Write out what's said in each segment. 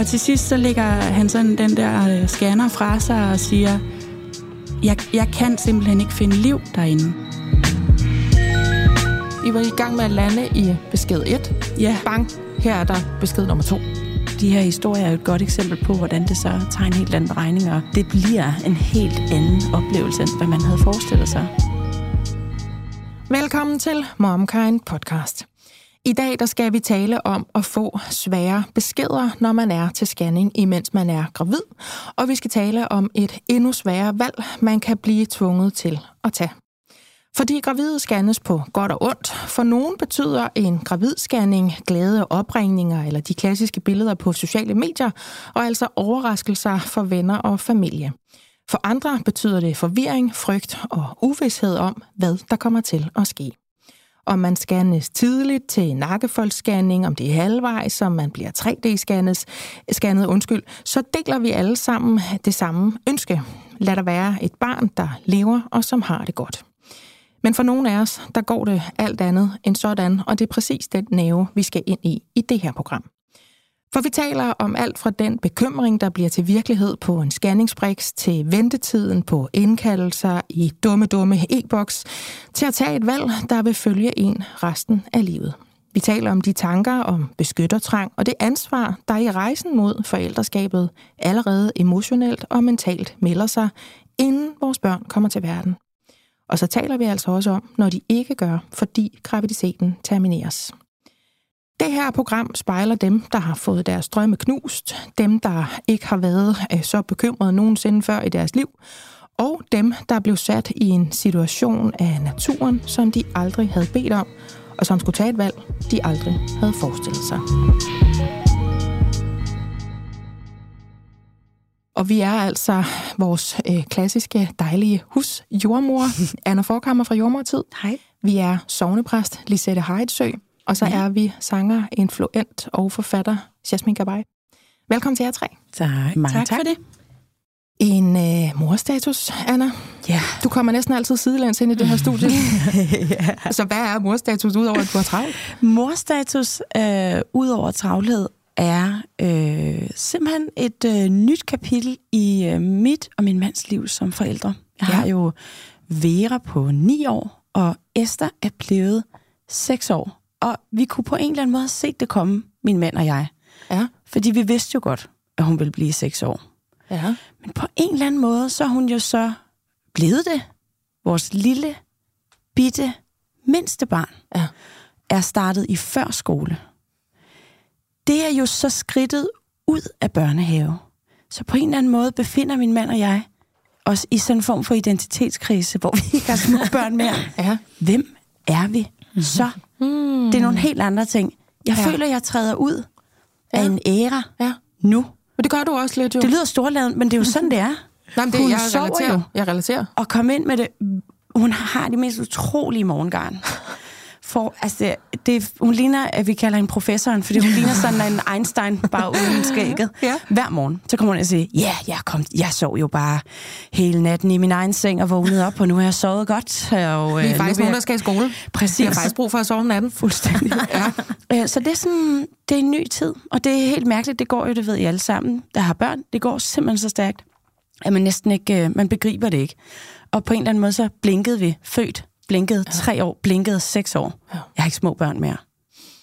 Og til sidst så lægger han sådan den der øh, scanner fra sig og siger, jeg, jeg kan simpelthen ikke finde liv derinde. I var i gang med at lande i besked 1. Ja. Bang, her er der besked nummer 2. De her historier er jo et godt eksempel på, hvordan det så tager en helt anden regning, og det bliver en helt anden oplevelse, end hvad man havde forestillet sig. Velkommen til MomKind podcast. I dag der skal vi tale om at få svære beskeder, når man er til scanning, imens man er gravid. Og vi skal tale om et endnu sværere valg, man kan blive tvunget til at tage. Fordi gravide scannes på godt og ondt. For nogen betyder en gravidscanning glæde og opringninger eller de klassiske billeder på sociale medier, og altså overraskelser for venner og familie. For andre betyder det forvirring, frygt og uvidshed om, hvad der kommer til at ske. Om man scannes tidligt til nakkefoldsscanning, om det er halvvejs, om man bliver 3D-scannet, scannet, undskyld, så deler vi alle sammen det samme ønske. Lad der være et barn, der lever og som har det godt. Men for nogle af os, der går det alt andet end sådan, og det er præcis den nerve, vi skal ind i i det her program. For vi taler om alt fra den bekymring, der bliver til virkelighed på en scanningsbriks, til ventetiden på indkaldelser i dumme, dumme e-boks, til at tage et valg, der vil følge en resten af livet. Vi taler om de tanker om beskyttertrang og det ansvar, der i rejsen mod forældreskabet allerede emotionelt og mentalt melder sig, inden vores børn kommer til verden. Og så taler vi altså også om, når de ikke gør, fordi graviditeten termineres. Det her program spejler dem, der har fået deres drømme knust, dem, der ikke har været øh, så bekymrede nogensinde før i deres liv, og dem, der blev sat i en situation af naturen, som de aldrig havde bedt om, og som skulle tage et valg, de aldrig havde forestillet sig. Og vi er altså vores øh, klassiske, dejlige husjordmor, Anna Forkammer fra Jordmortid. Hej. Vi er sovnepræst Lisette Heidsø, og så ja. er vi sanger, influent og forfatter Jasmin Gabay. Velkommen til jer tre. Tak. Mange Tak, tak for det. En øh, morstatus, Anna. Ja. Du kommer næsten altid sidelæns ind i det her studie. ja. Så hvad er morstatus, udover at du har travlt? Morstatus, øh, ud over travlhed, er øh, simpelthen et øh, nyt kapitel i øh, mit og min mands liv som forældre. Jeg Ja. har jo Vera på 9 år, og Esther er blevet 6 år. Og vi kunne på en eller anden måde set det komme, min mand og jeg. Ja. Fordi vi vidste jo godt, at hun ville blive 6 år. Ja. Men på en eller anden måde, så er hun jo så blevet det. Vores lille, bitte, mindste barn Ja. er startet i førskole. Det er jo så skridtet ud af børnehave. Så på en eller anden måde befinder min mand og jeg os i sådan en form for identitetskrise, hvor vi ikke har små børn mere. Ja. Hvem er vi så? Mm. Det er nogle helt andre ting. Jeg Ja. føler, jeg træder ud af Ja. en æra Ja. nu. Men det gør du også lidt, jo. Det lyder storladen, men det er jo sådan, det er. Nej, men det, hun jeg sover relaterer. jo. Jeg relaterer. at komme ind med det. Hun har de mest utrolige morgengarn. For, altså, det, hun ligner, at vi kalder hende professoren, fordi hun ligner sådan en Einstein, bare uden skægget. Ja. Hver morgen, så kommer hun og siger, ja, yeah, jeg, kom, jeg sov jo bare hele natten i min egen seng og vågnede op, og nu har jeg sovet godt. Og, Vi er øh, faktisk nogen, jeg- der skal i skole. Præcis. Jeg har faktisk brug for at sove om natten. Fuldstændig. Ja. Øh, Så det er sådan, det er en ny tid, og det er helt mærkeligt. Det går jo, det ved I alle sammen, der har børn. Det går simpelthen så stærkt, at man næsten ikke, øh, man begriber det ikke. Og på en eller anden måde, så blinkede vi, født, blinkede ja. tre år, blinkede seks år. Ja. Jeg har ikke små børn mere.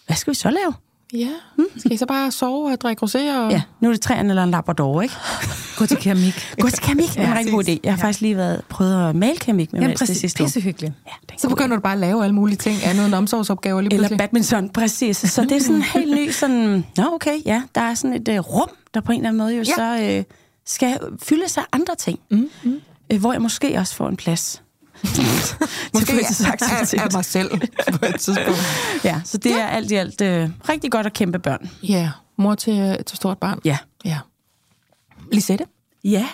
Hvad skal vi så lave? Ja. Skal I så bare sove og drikke rosé? Og... Ja, nu er det træerne eller en labrador, ikke? Gå til keramik. Gå til keramik, det er en Ja, rigtig god idé. Jeg har faktisk lige været prøvet at male keramik med Jamen, det sidste uge. Pissehyggeligt. Ja, er Så begynder du bare at lave alle mulige ting, andet end omsorgsopgaver lige Eller pludselig. badminton, præcis. Så det er sådan en helt ny sådan, nå okay, ja, der er sådan et uh, rum, der på en eller anden måde jo Ja. ja. så uh, skal fylde sig af andre ting. Mm, mm. Uh, hvor jeg måske også får en plads. Måske af, af mig selv på et tidspunkt. Ja, så det ja. er alt i alt uh, rigtig godt at kæmpe børn. Ja, mor til, til stort barn. Ja. Ja. Lisette? Ja,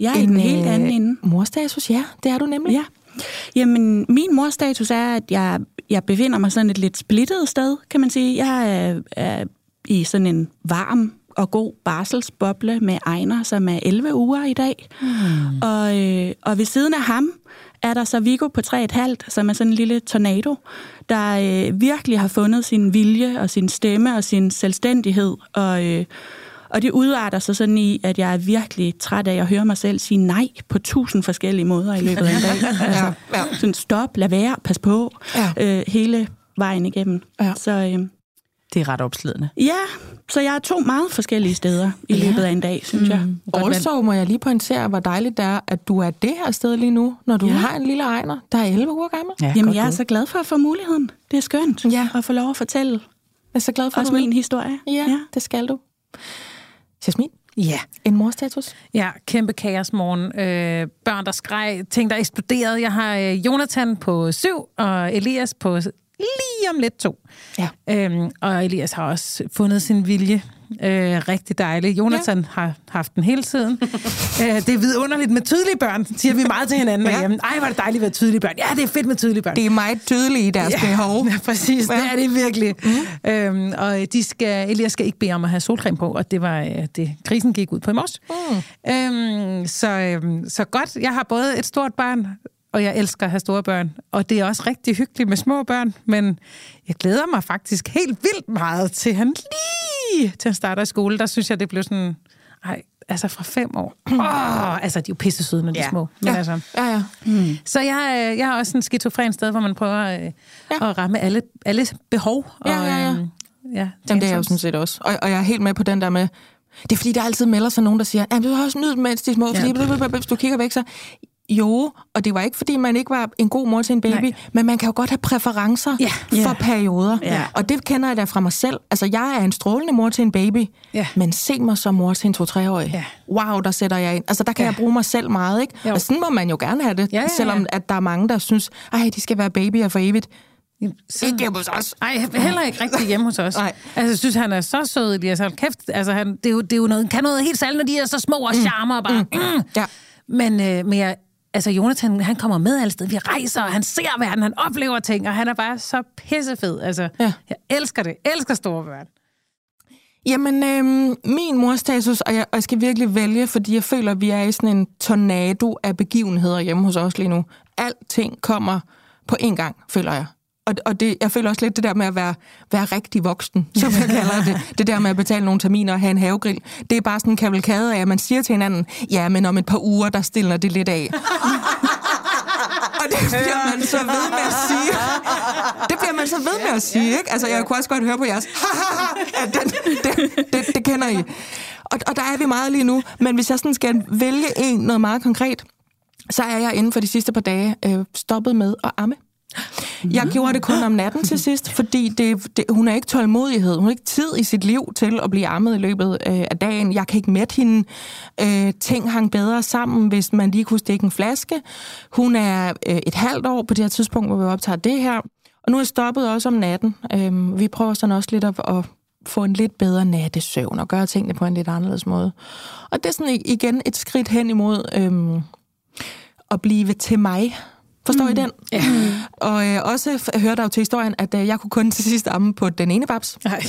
jeg er en, en helt øh, anden ende. Morstatus, ja, det er du nemlig. Ja. Jamen, min morstatus er, at jeg, jeg befinder mig sådan et lidt splittet sted, kan man sige. Jeg er, er i sådan en varm og god barselsboble med Ejner, som er 11 uger i dag. Hmm. Og, øh, og ved siden af ham er der så Viggo på 3,5, som er sådan en lille tornado, der øh, virkelig har fundet sin vilje og sin stemme og sin selvstændighed. Og, øh, Og det udarter sig sådan i, at jeg er virkelig træt af at høre mig selv sige nej på tusind forskellige måder i løbet af en dag. Altså, ja. sådan stop, lad være, pas på, Ja. øh, hele vejen igennem. Ja. Så øh, Det er ret opslidende. ja, så jeg er to meget forskellige steder i Ja. løbet af en dag, synes jeg. Also må jeg lige pointere, hvor dejligt det er, at du er det her sted lige nu, når du Ja. har en lille egner, der er 11 uger gammel. Ja, Jamen, jeg er så glad for at få muligheden. Det er skønt Ja. at få lov at fortælle Jeg er så glad for, at også min historie. Ja, ja, det skal du. Jasmin, Ja, en morstatus? ja kæmpe kaos morgen. Øh, børn, der skreg, ting, der eksploderede. Jeg har øh, Jonathan på syv, og Elias på lige om lidt to. Ja. Øhm, og Elias har også fundet sin vilje. Øh, rigtig dejligt. Jonathan ja. har haft den hele tiden. øh, det er vidunderligt med tydelige børn, siger vi meget til hinanden Ja. ja. derhjemme. Ej, er det dejligt med tydelige børn. Ja, det er fedt med tydelige børn. Det er meget tydeligt i deres behov. Ja, præcis. Ja. Det er det virkelig. Mm. Øhm, og de skal, Elias skal ikke bede om at have solcreme på, og det var øh, det, krisen gik ud på i morges. Mm. Øhm, så, øhm, så godt. Jeg har både et stort barn, og jeg elsker at have store børn. Og det er også rigtig hyggeligt med små børn, men jeg glæder mig faktisk helt vildt meget til han lige til han starter i skole. Der synes jeg, det blev sådan... Ej, altså fra fem år. Oh, altså, de er jo pisse søde, når de er Ja. små. Men Ja. altså, Ja, ja. så jeg, øh, jeg har også en skizofren sted, hvor man prøver øh, ja. at ramme alle, alle behov. Og, Ja, ja, ja. øhm, ja Jamen, det er jeg jo sådan set også. Og, og jeg er helt med på den der med... Det er fordi, der altid melder sig nogen, der siger, at du har også nydt, mens de er små, fordi Ja. hvis du kigger væk, så... Jo, og det var ikke, fordi man ikke var en god mor til en baby, Nej. men man kan jo godt have præferencer Ja. for Ja. perioder. Ja. Og det kender jeg da fra mig selv. Altså, jeg er en strålende mor til en baby, Ja. men se mig som mor til en to-treårig. Ja. Wow, der sætter jeg ind. Altså, der kan Ja. jeg bruge mig selv meget, ikke? Jo. Og sådan må man jo gerne have det, Ja, ja, ja. selvom at der er mange, der synes, ej, de skal være babyer for evigt. Så, Ikke hjemme hos os. Ej, heller ikke rigtig hjemme hos os. Nej. Altså, jeg synes, han er så sød, Elias. Hold kæft, altså, han, det, er jo, det er jo noget, kan noget helt særligt, når de er så små og charmer og bare... Mm. Ja. Men, øh, men jeg, altså, Jonathan, han kommer med alle steder. Vi rejser, og han ser verden, han oplever ting, og han er bare så pissefed. Altså, Ja. jeg elsker det. Jeg elsker store børn. Jamen, øhm, min morstatus, og jeg, og jeg skal virkelig vælge, fordi jeg føler, at vi er i sådan en tornado af begivenheder hjemme hos os lige nu. Alting kommer på én gang, føler jeg. Og, og det, jeg føler også lidt det der med at være, være rigtig voksen, som jeg kalder det. Det der med at betale nogle terminer og have en havegrill. Det er bare sådan en kavalkade af, at man siger til hinanden, ja, men om et par uger, der stiller det lidt af. og det bliver man så ved med at sige. Det bliver man så ved med at sige, ikke? Altså, jeg kunne også godt høre på jeres, at den, det, det, det kender I. Og, og der er vi meget lige nu. Men hvis jeg sådan skal vælge en noget meget konkret, så er jeg inden for de sidste par dage øh, stoppet med at amme. Jeg gjorde det kun om natten til sidst, fordi det, det, hun er ikke tålmodighed. Hun har ikke tid i sit liv til at blive ammet i løbet øh, af dagen. Jeg kan ikke mætte hende. Øh, ting hang bedre sammen, hvis man lige kunne stikke en flaske. Hun er øh, et halvt år på det her tidspunkt, hvor vi optager det her. Og nu er jeg stoppet også om natten. Øh, vi prøver sådan også lidt at, at få en lidt bedre nattesøvn og gøre tingene på en lidt anderledes måde. Og det er sådan igen et skridt hen imod øh, at blive til mig. Forstår mm. I den? Ja. Og øh, også hørte jeg jo til historien, at øh, jeg kunne kun til sidst amme på den ene babs. Nej.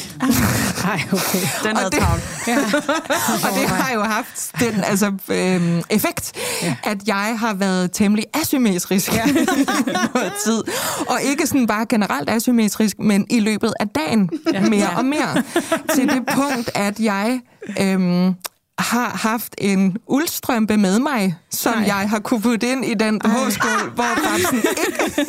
Nej, okay. Den havde det- travlt. Og det har jo haft den altså, øh, effekt, ja. at jeg har været temmelig asymmetrisk ja. noget tid. Og ikke sådan bare generelt asymmetrisk, men i løbet af dagen ja. mere og mere. Til det punkt, at jeg... Øh, har haft en uldstrømpe med mig, som Nej. jeg har kunne putte ind i den BH-skål, hvor babsen ikke...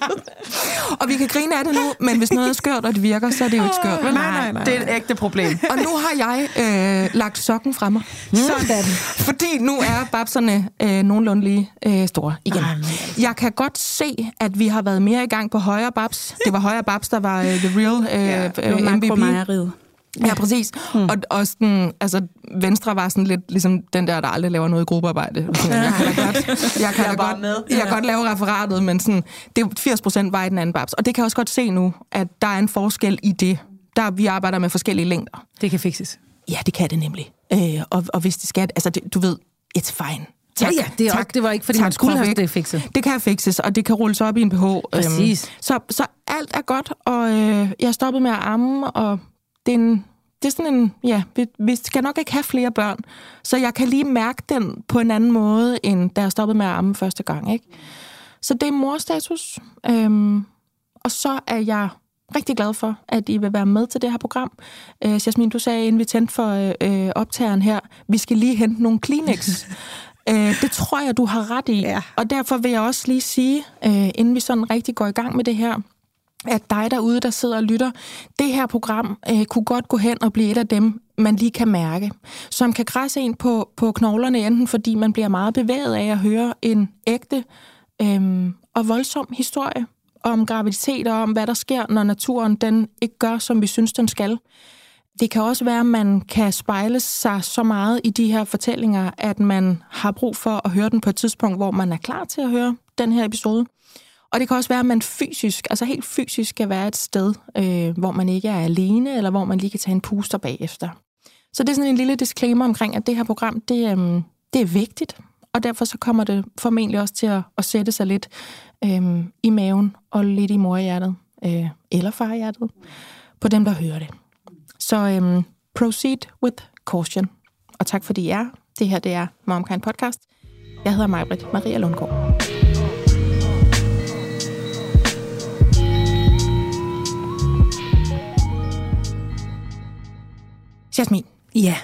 og vi kan grine af det nu, men hvis noget er skørt, og det virker, så er det jo ikke skørt. Nej, nej, nej. Det er et ægte problem. Og nu har jeg øh, lagt sokken fra mig. Sådan. Fordi nu er babserne øh, nogenlunde lige øh, store igen. Ej, altså. Jeg kan godt se, at vi har været mere i gang på højre babs. Det var højre babs, der var øh, the real øh, Det var øh, MVP. Ja, præcis. Mm. Og, og sådan, altså, Venstre var sådan lidt ligesom den der, der aldrig laver noget i gruppearbejde. Sådan, Jeg kan da godt, jeg kan Jeg da godt, med. jeg kan godt lave referatet, men sådan, det er 80 procent var i den anden babs. Og det kan jeg også godt se nu, at der er en forskel i det. Der vi arbejder med forskellige længder. Det kan fikses. Ja, det kan det nemlig. Øh, og, og hvis det skal, altså det, du ved, it's fine. Ja, ja, det, er tak, også, det var ikke, fordi tak, man skulle have det fikset. Det kan fikses, og det kan rulles op i en BH. Præcis. Øhm, så, så alt er godt, og øh, jeg stoppet med at amme, og det er, en, det er sådan en, ja, vi, vi skal nok ikke have flere børn, så jeg kan lige mærke den på en anden måde, end da jeg stoppede med at amme første gang, ikke? Så det er morstatus, øhm, og så er jeg rigtig glad for, at I vil være med til det her program. Øh, Jasmin, du sagde, inden vi tændte for øh, optageren her, vi skal lige hente nogle Kleenex. øh, det tror jeg, du har ret i. Ja. Og derfor vil jeg også lige sige, øh, inden vi sådan rigtig går i gang med det her, at dig derude, der sidder og lytter, det her program øh, kunne godt gå hen og blive et af dem, man lige kan mærke, som kan græsse ind på, på knoglerne, enten fordi man bliver meget bevæget af at høre en ægte øh, og voldsom historie om graviditet og om, hvad der sker, når naturen den ikke gør, som vi synes, den skal. Det kan også være, at man kan spejle sig så meget i de her fortællinger, at man har brug for at høre den på et tidspunkt, hvor man er klar til at høre den her episode. Og det kan også være, at man fysisk, altså helt fysisk, skal være et sted, øh, hvor man ikke er alene, eller hvor man lige kan tage en puster bagefter. Så det er sådan en lille disclaimer omkring, at det her program, det, øh, det er vigtigt, og derfor så kommer det formentlig også til at, at sætte sig lidt øh, i maven og lidt i morhjertet, øh, eller farhjertet, på dem, der hører det. Så øh, proceed with caution. Og tak fordi I er. Det her det er MomKind Podcast. Jeg hedder Majbrit Maria Lundgaard. Jasmin, Ja.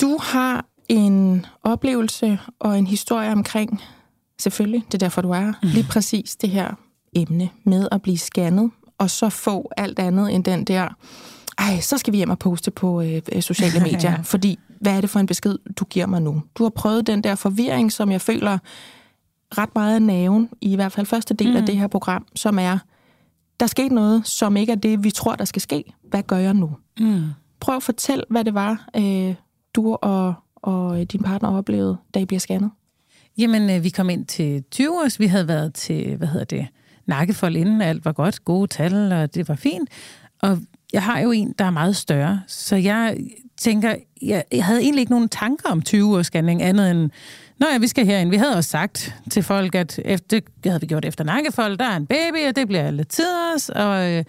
du har en oplevelse og en historie omkring, selvfølgelig, det er derfor, du er her, lige præcis det her emne med at blive scannet, og så få alt andet end den der, ej, så skal vi hjem og poste på øh, sociale medier, Ja. fordi hvad er det for en besked, du giver mig nu? Du har prøvet den der forvirring, som jeg føler ret meget af naven, i hvert fald første del mm. af det her program, som er, der skete noget, som ikke er det, vi tror, der skal ske. Hvad gør jeg nu? Mm. Prøv at fortælle, hvad det var, øh, du og, og øh, din partner oplevede, da I bliver scannet. Jamen, øh, vi kom ind til 20 års. Vi havde været til, hvad hedder det, nakkefold inden. Alt var godt, gode tal, og det var fint. Og jeg har jo en, der er meget større, så jeg tænker, jeg, jeg havde egentlig ikke nogen tanker om 20 års scanning, andet end, Nå ja, vi skal herind. Vi havde også sagt til folk, at efter, det havde vi gjort efter nakkefold, der er en baby, og det bliver lidt tiders, og øh,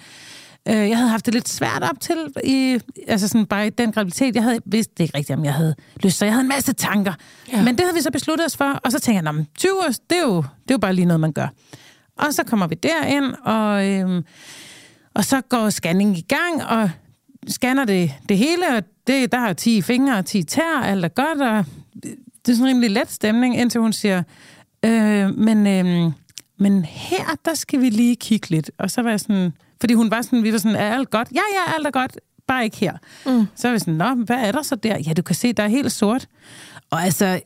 øh, jeg havde haft det lidt svært op til, i, altså sådan bare i den graviditet. Jeg havde vidst det ikke rigtigt, om jeg havde lyst, så jeg havde en masse tanker. Ja. Men det havde vi så besluttet os for, og så tænker jeg, "Nå, men 20 år, det er, jo, det er jo bare lige noget, man gør. Og så kommer vi derind, og, øh, og så går scanning i gang, og scanner det, det hele, og det, der er 10 fingre og 10 tær, alt er godt, og det er sådan en rimelig let stemning, indtil hun siger, øh, men, øh, men her, der skal vi lige kigge lidt. Og så var jeg sådan, fordi hun var sådan, vi var sådan, er alt godt? Ja, ja, alt er godt, bare ikke her. Mm. Så var jeg sådan, nå, hvad er der så der? Ja, du kan se, der er helt sort. Og altså,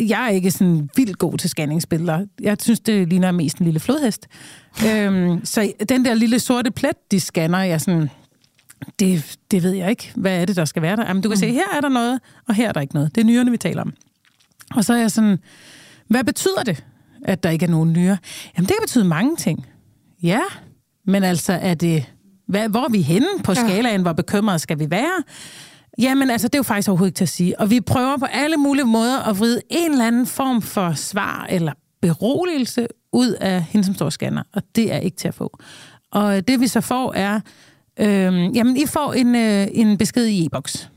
jeg er ikke sådan vildt god til scanningsbilleder. Jeg synes, det ligner mest en lille flodhest. øhm, så den der lille sorte plet, de scanner, jeg sådan, det, det ved jeg ikke. Hvad er det, der skal være der? Jamen, du kan mm. se, her er der noget, og her er der ikke noget. Det er nyrerne, vi taler om. Og så er jeg sådan, hvad betyder det, at der ikke er nogen nyre? Jamen, det kan betyde mange ting. Ja, men altså, er det, hvad, hvor er vi henne på skalaen? Hvor bekymrede skal vi være? Jamen, altså, det er jo faktisk overhovedet ikke til at sige. Og vi prøver på alle mulige måder at vride en eller anden form for svar eller beroligelse ud af hende, som står scanner. Og det er ikke til at få. Og det, vi så får, er... Øh, jamen, I får en, øh, en besked i e-boks.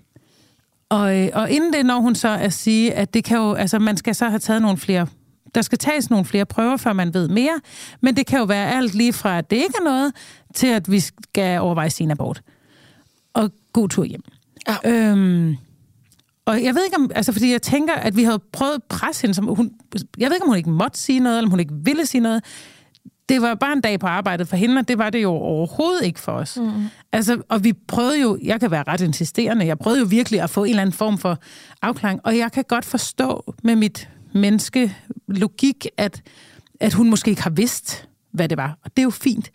Og, øh, og inden det når hun så at sige, at det kan jo, altså man skal så have taget nogle flere, der skal tages nogle flere prøver, før man ved mere, men det kan jo være alt lige fra, at det ikke er noget, til at vi skal overveje sin abort. Og god tur hjem. Ja. Øhm, og jeg ved ikke om, altså fordi jeg tænker, at vi havde prøvet at presse hende, som hun, jeg ved ikke, om hun ikke måtte sige noget, eller om hun ikke ville sige noget. Det var bare en dag på arbejdet for hende, og det var det jo overhovedet ikke for os. Mm. Altså, og vi prøvede jo, jeg kan være ret insisterende, jeg prøvede jo virkelig at få en eller anden form for afklaring, og jeg kan godt forstå med mit menneskelogik, at, at hun måske ikke har vidst, hvad det var. Og det er jo fint.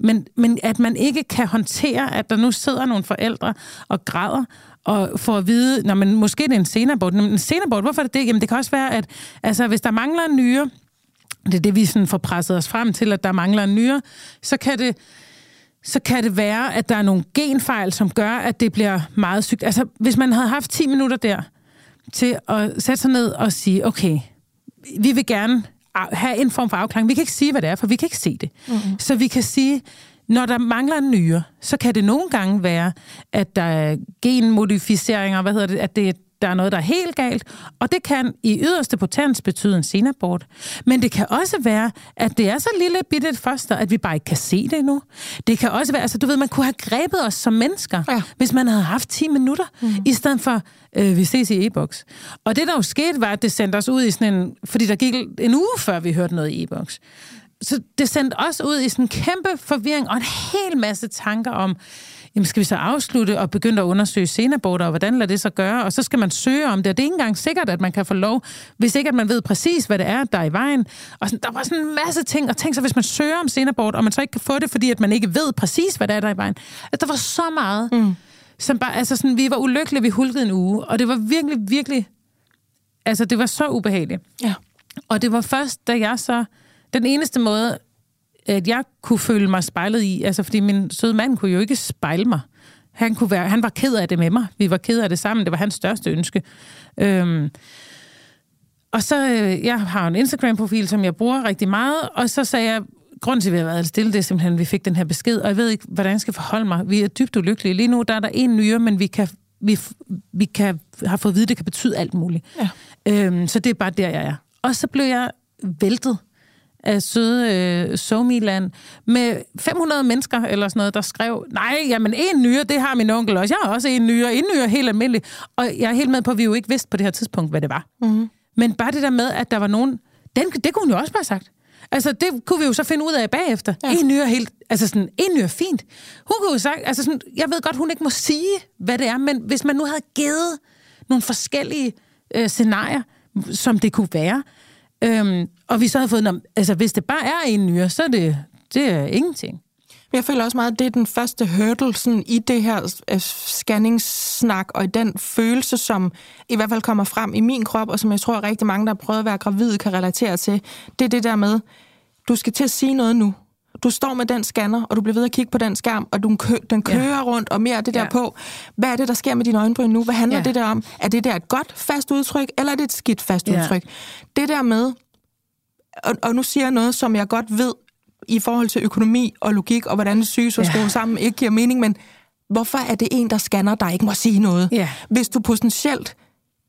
Men, men at man ikke kan håndtere, at der nu sidder nogle forældre og græder, og får at vide, når man måske det er en senabort. Men en senabort, hvorfor er det det? Jamen det kan også være, at altså, hvis der mangler en nyre, det er det, vi sådan får presset os frem til, at der mangler en nyre, så kan det, så kan det være, at der er nogle genfejl, som gør, at det bliver meget sygt. Altså, hvis man havde haft 10 minutter der til at sætte sig ned og sige, okay, vi vil gerne have en form for afklaring. Vi kan ikke sige, hvad det er, for vi kan ikke se det. Mm-hmm. Så vi kan sige, når der mangler en nyre, så kan det nogle gange være, at der er genmodificeringer, hvad hedder det, at det, der er noget, der er helt galt, og det kan i yderste potens betyde en senabort. Men det kan også være, at det er så lille bitte et foster, at vi bare ikke kan se det endnu. Det kan også være, altså du ved, man kunne have grebet os som mennesker, Ja. hvis man havde haft 10 minutter, mm. i stedet for, øh, vi ses i e-boks. Og det, der jo skete, var, at det sendte os ud i sådan en, fordi der gik en uge, før vi hørte noget i e-boks. Så det sendte os ud i sådan en kæmpe forvirring og en hel masse tanker om, jamen skal vi så afslutte og begynde at undersøge senaborter, og hvordan lader det så gøre? Og så skal man søge om det, og det er ikke engang sikkert, at man kan få lov, hvis ikke at man ved præcis, hvad det er, der er i vejen. Og sådan, der var sådan en masse ting, og tænk så, hvis man søger om senabort, og man så ikke kan få det, fordi at man ikke ved præcis, hvad det er, der er i vejen. At der var så meget, mm. som bare, altså sådan, vi var ulykkelige, vi hulkede en uge, og det var virkelig, virkelig, altså det var så ubehageligt. Ja. Og det var først, da jeg så... Den eneste måde, at jeg kunne føle mig spejlet i, altså fordi min søde mand kunne jo ikke spejle mig. Han, kunne være, han var ked af det med mig. Vi var ked af det sammen. Det var hans største ønske. Øhm, og så, øh, jeg har en Instagram-profil, som jeg bruger rigtig meget, og så sagde jeg, grunden til, at vi har været stille, det er simpelthen, at vi fik den her besked, og jeg ved ikke, hvordan jeg skal forholde mig. Vi er dybt ulykkelige. Lige nu der er der en nyere, men vi kan, vi, vi kan, har fået at vide, at det kan betyde alt muligt. Ja. Øhm, så det er bare der, jeg er. Og så blev jeg væltet af søde øh, Somiland med 500 mennesker eller sådan noget, der skrev, nej, jamen en nyere, det har min onkel også. Jeg har også en nyere. En nyere er helt almindelig. Og jeg er helt med på, at vi jo ikke vidste på det her tidspunkt, hvad det var. Mm-hmm. Men bare det der med, at der var nogen... Den, det kunne hun jo også bare have sagt. Altså, det kunne vi jo så finde ud af bagefter. Ja. En nyere helt... Altså sådan, en nyere fint. Hun kunne jo sagt... Altså sådan, jeg ved godt, hun ikke må sige, hvad det er, men hvis man nu havde givet nogle forskellige øh, scenarier, som det kunne være, øhm, og vi så havde fået... Altså, hvis det bare er en nyre, så er det, det er ingenting. Men jeg føler også meget, at det er den første hurdle sådan, i det her øh, scanningssnak, og i den følelse, som i hvert fald kommer frem i min krop, og som jeg tror, at rigtig mange, der har prøvet at være gravide, kan relatere til. Det er det der med, du skal til at sige noget nu. Du står med den scanner, og du bliver ved at kigge på den skærm, og du, kø, den kører ja. rundt, og mere af det der Ja. ja. på. Hvad er det, der sker med dine øjenbryn nu? Hvad handler Ja. ja. det der om? Er det der et godt fast udtryk, eller er det et skidt fast Ja. udtryk? Det der med, og, og nu siger jeg noget, som jeg godt ved, i forhold til økonomi og logik, og hvordan syges og Ja. skrues sammen ikke giver mening, men hvorfor er det en, der scanner, der ikke må sige noget? Ja. Hvis du potentielt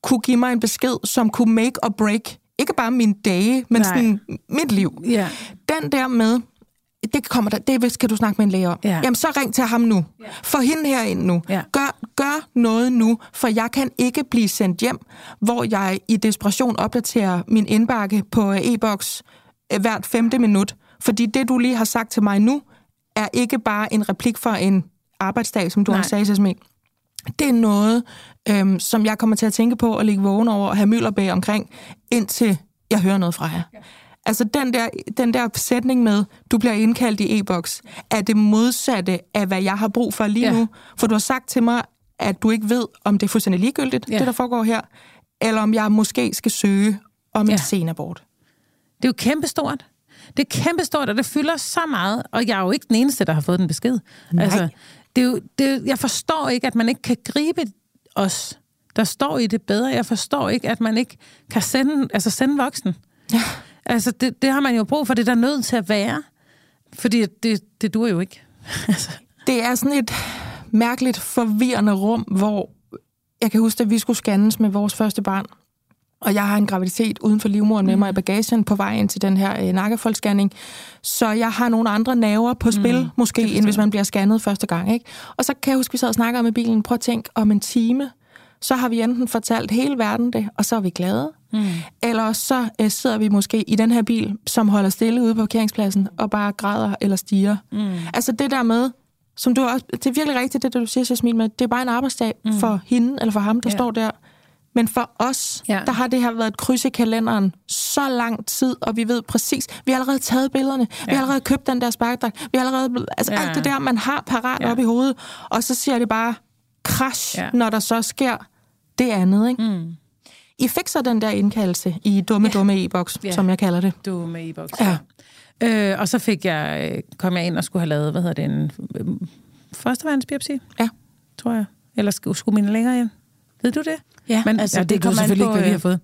kunne give mig en besked, som kunne make or break, ikke bare mine dage, men Nej. sådan mit liv. Ja. Den der med, det kommer der, det skal du snakke med en læge om. Ja. Jamen, så ring til ham nu. Ja. Få hende herind nu. Ja. Gør, gør noget nu, for jeg kan ikke blive sendt hjem, hvor jeg i desperation opdaterer min indbakke på øh, e-boks øh, hvert femte minut. Fordi det, du lige har sagt til mig nu, er ikke bare en replik for en arbejdsdag, som du Nej. også sagde, Jasmin. Det er noget, øhm, som jeg kommer til at tænke på og ligge vågen over og have mylderbag omkring, indtil jeg hører noget fra jer. Ja. Altså den der, den der sætning med, du bliver indkaldt i e-boks, er det modsatte af, hvad jeg har brug for lige Ja. nu. For du har sagt til mig, at du ikke ved, om det er fuldstændig ligegyldigt, Ja. det der foregår her, eller om jeg måske skal søge om en Ja. ja. senabort. Det er jo kæmpestort. Det er kæmpestort, og det fylder så meget, og jeg er jo ikke den eneste, der har fået den besked. Nej. Altså, det er jo, det er, jeg forstår ikke, at man ikke kan gribe os, der står i det bedre. Jeg forstår ikke, at man ikke kan sende, altså sende voksen. Ja. Altså, det, det har man jo brug for, det er der nødt til at være. Fordi det, det dur jo ikke. altså, Det er sådan et mærkeligt, forvirrende rum, hvor jeg kan huske, at vi skulle scannes med vores første barn. Og jeg har en graviditet uden for livmoderen med mig i bagagen på vej ind til den her øh, nakkefoldsscanning. Så jeg har nogle andre nerver på spil, mm, måske, end hvis man bliver scannet første gang. Ikke? Og så kan jeg huske, at vi sad og snakkede med bilen. Prøv at tænke, om en time, så har vi enten fortalt hele verden det, og så er vi glade. Mm. Eller så øh, sidder vi måske i den her bil, som holder stille ude på parkeringspladsen, og bare græder eller stiger. Mm. Altså det der med, som du også, det er virkelig rigtigt, det du siger, Jasmin, med, det er bare en arbejdsdag mm. for hende eller for ham, der Ja. står der. Men for os, Ja. der har det her været et kryds i kalenderen så lang tid, og vi ved præcis, vi har allerede taget billederne, ja. vi har allerede købt den der sparkdragt, vi har allerede, altså Ja. alt det der, man har parat ja. op i hovedet, og så siger det bare crash, Ja. når der så sker det andet, ikke? mm, I fik så den der indkaldelse i dumme, ja. dumme e-boks, Ja. som jeg kalder det. du er med i boks. Ja. Øh, og så fik jeg, kom jeg ind og skulle have lavet, hvad hedder det, en øh, førsteværensbiopsi, Ja. tror jeg. Eller skulle, skulle mine længere ind? Ved du det? Ja, Men, altså, ja, det, det kommer an selvfølgelig på, ikke, hvad vi øh, har fået.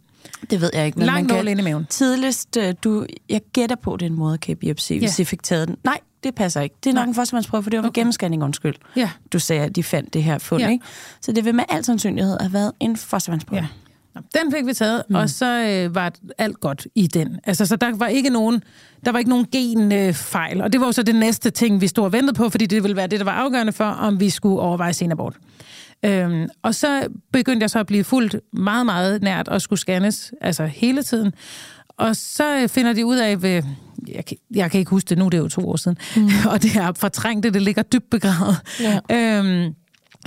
Det ved jeg ikke, men Langt man kan ind i maven. tidligst, øh, du, jeg gætter på, det er en moderkagebiopsi, hvis Ja. I fik taget den. Nej, det passer ikke. Det er nok Nej. en førstemandsprøve, for det var okay. gennemscanning, undskyld. Ja. Du sagde, at de fandt det her fund, Ja. ikke? Så det vil med al sandsynlighed have været en førstemandsprøve. Ja. Den fik vi taget, mm. og så øh, var alt godt i den. Altså, så der var ikke nogen, der var ikke nogen genfejl, øh, fejl. og det var jo så det næste ting, vi stod og ventede på, fordi det ville være det, der var afgørende for, om vi skulle overveje senabort. Øhm, og så begyndte jeg så at blive fuldt meget, meget nært og skulle scannes, altså hele tiden. Og så øh, finder de ud af, ved, jeg, kan- jeg kan ikke huske det nu, det er jo to år siden, mm. og det er fortrængt, det ligger dybt begravet. Ja. Øhm,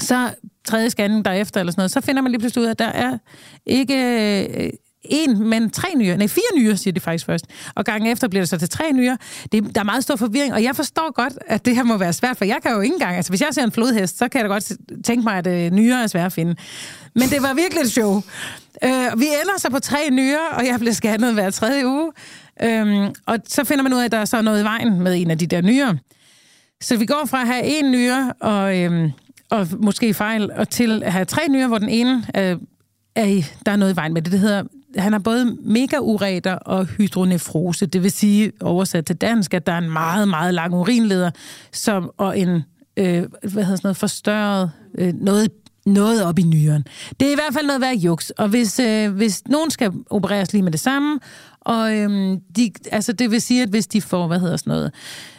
så tredje scanning derefter, eller sådan noget, så finder man lige pludselig ud af, at der er ikke øh, en, men tre nyrer. Nej, fire nyrer, siger de faktisk først. Og gangen efter bliver det så til tre nyrer. Det, der er meget stor forvirring, og jeg forstår godt, at det her må være svært, for jeg kan jo ikke engang... Altså, hvis jeg ser en flodhest, så kan jeg da godt tænke mig, at øh, nyrer er svært at finde. Men det var virkelig et show. Øh, vi ender så på tre nyrer, og jeg bliver scannet hver tredje uge. Øhm, og så finder man ud af, at der er så noget i vejen med en af de der nyrer. Så vi går fra at have en nyre og, øhm, og måske fejl, og til at have tre nyre, hvor den ene er, er i, der er noget i vejen med det. Det hedder, han har både megaureter og hydronefrose, det vil sige oversat til dansk, at der er en meget, meget lang urinleder, som, og en øh, hvad hedder sådan noget, forstørret, øh, noget noget op i nyren. Det er i hvert fald noget værd juks, og hvis, øh, hvis nogen skal opereres lige med det samme, og øhm, de, altså det vil sige, at hvis de får, hvad hedder sådan noget,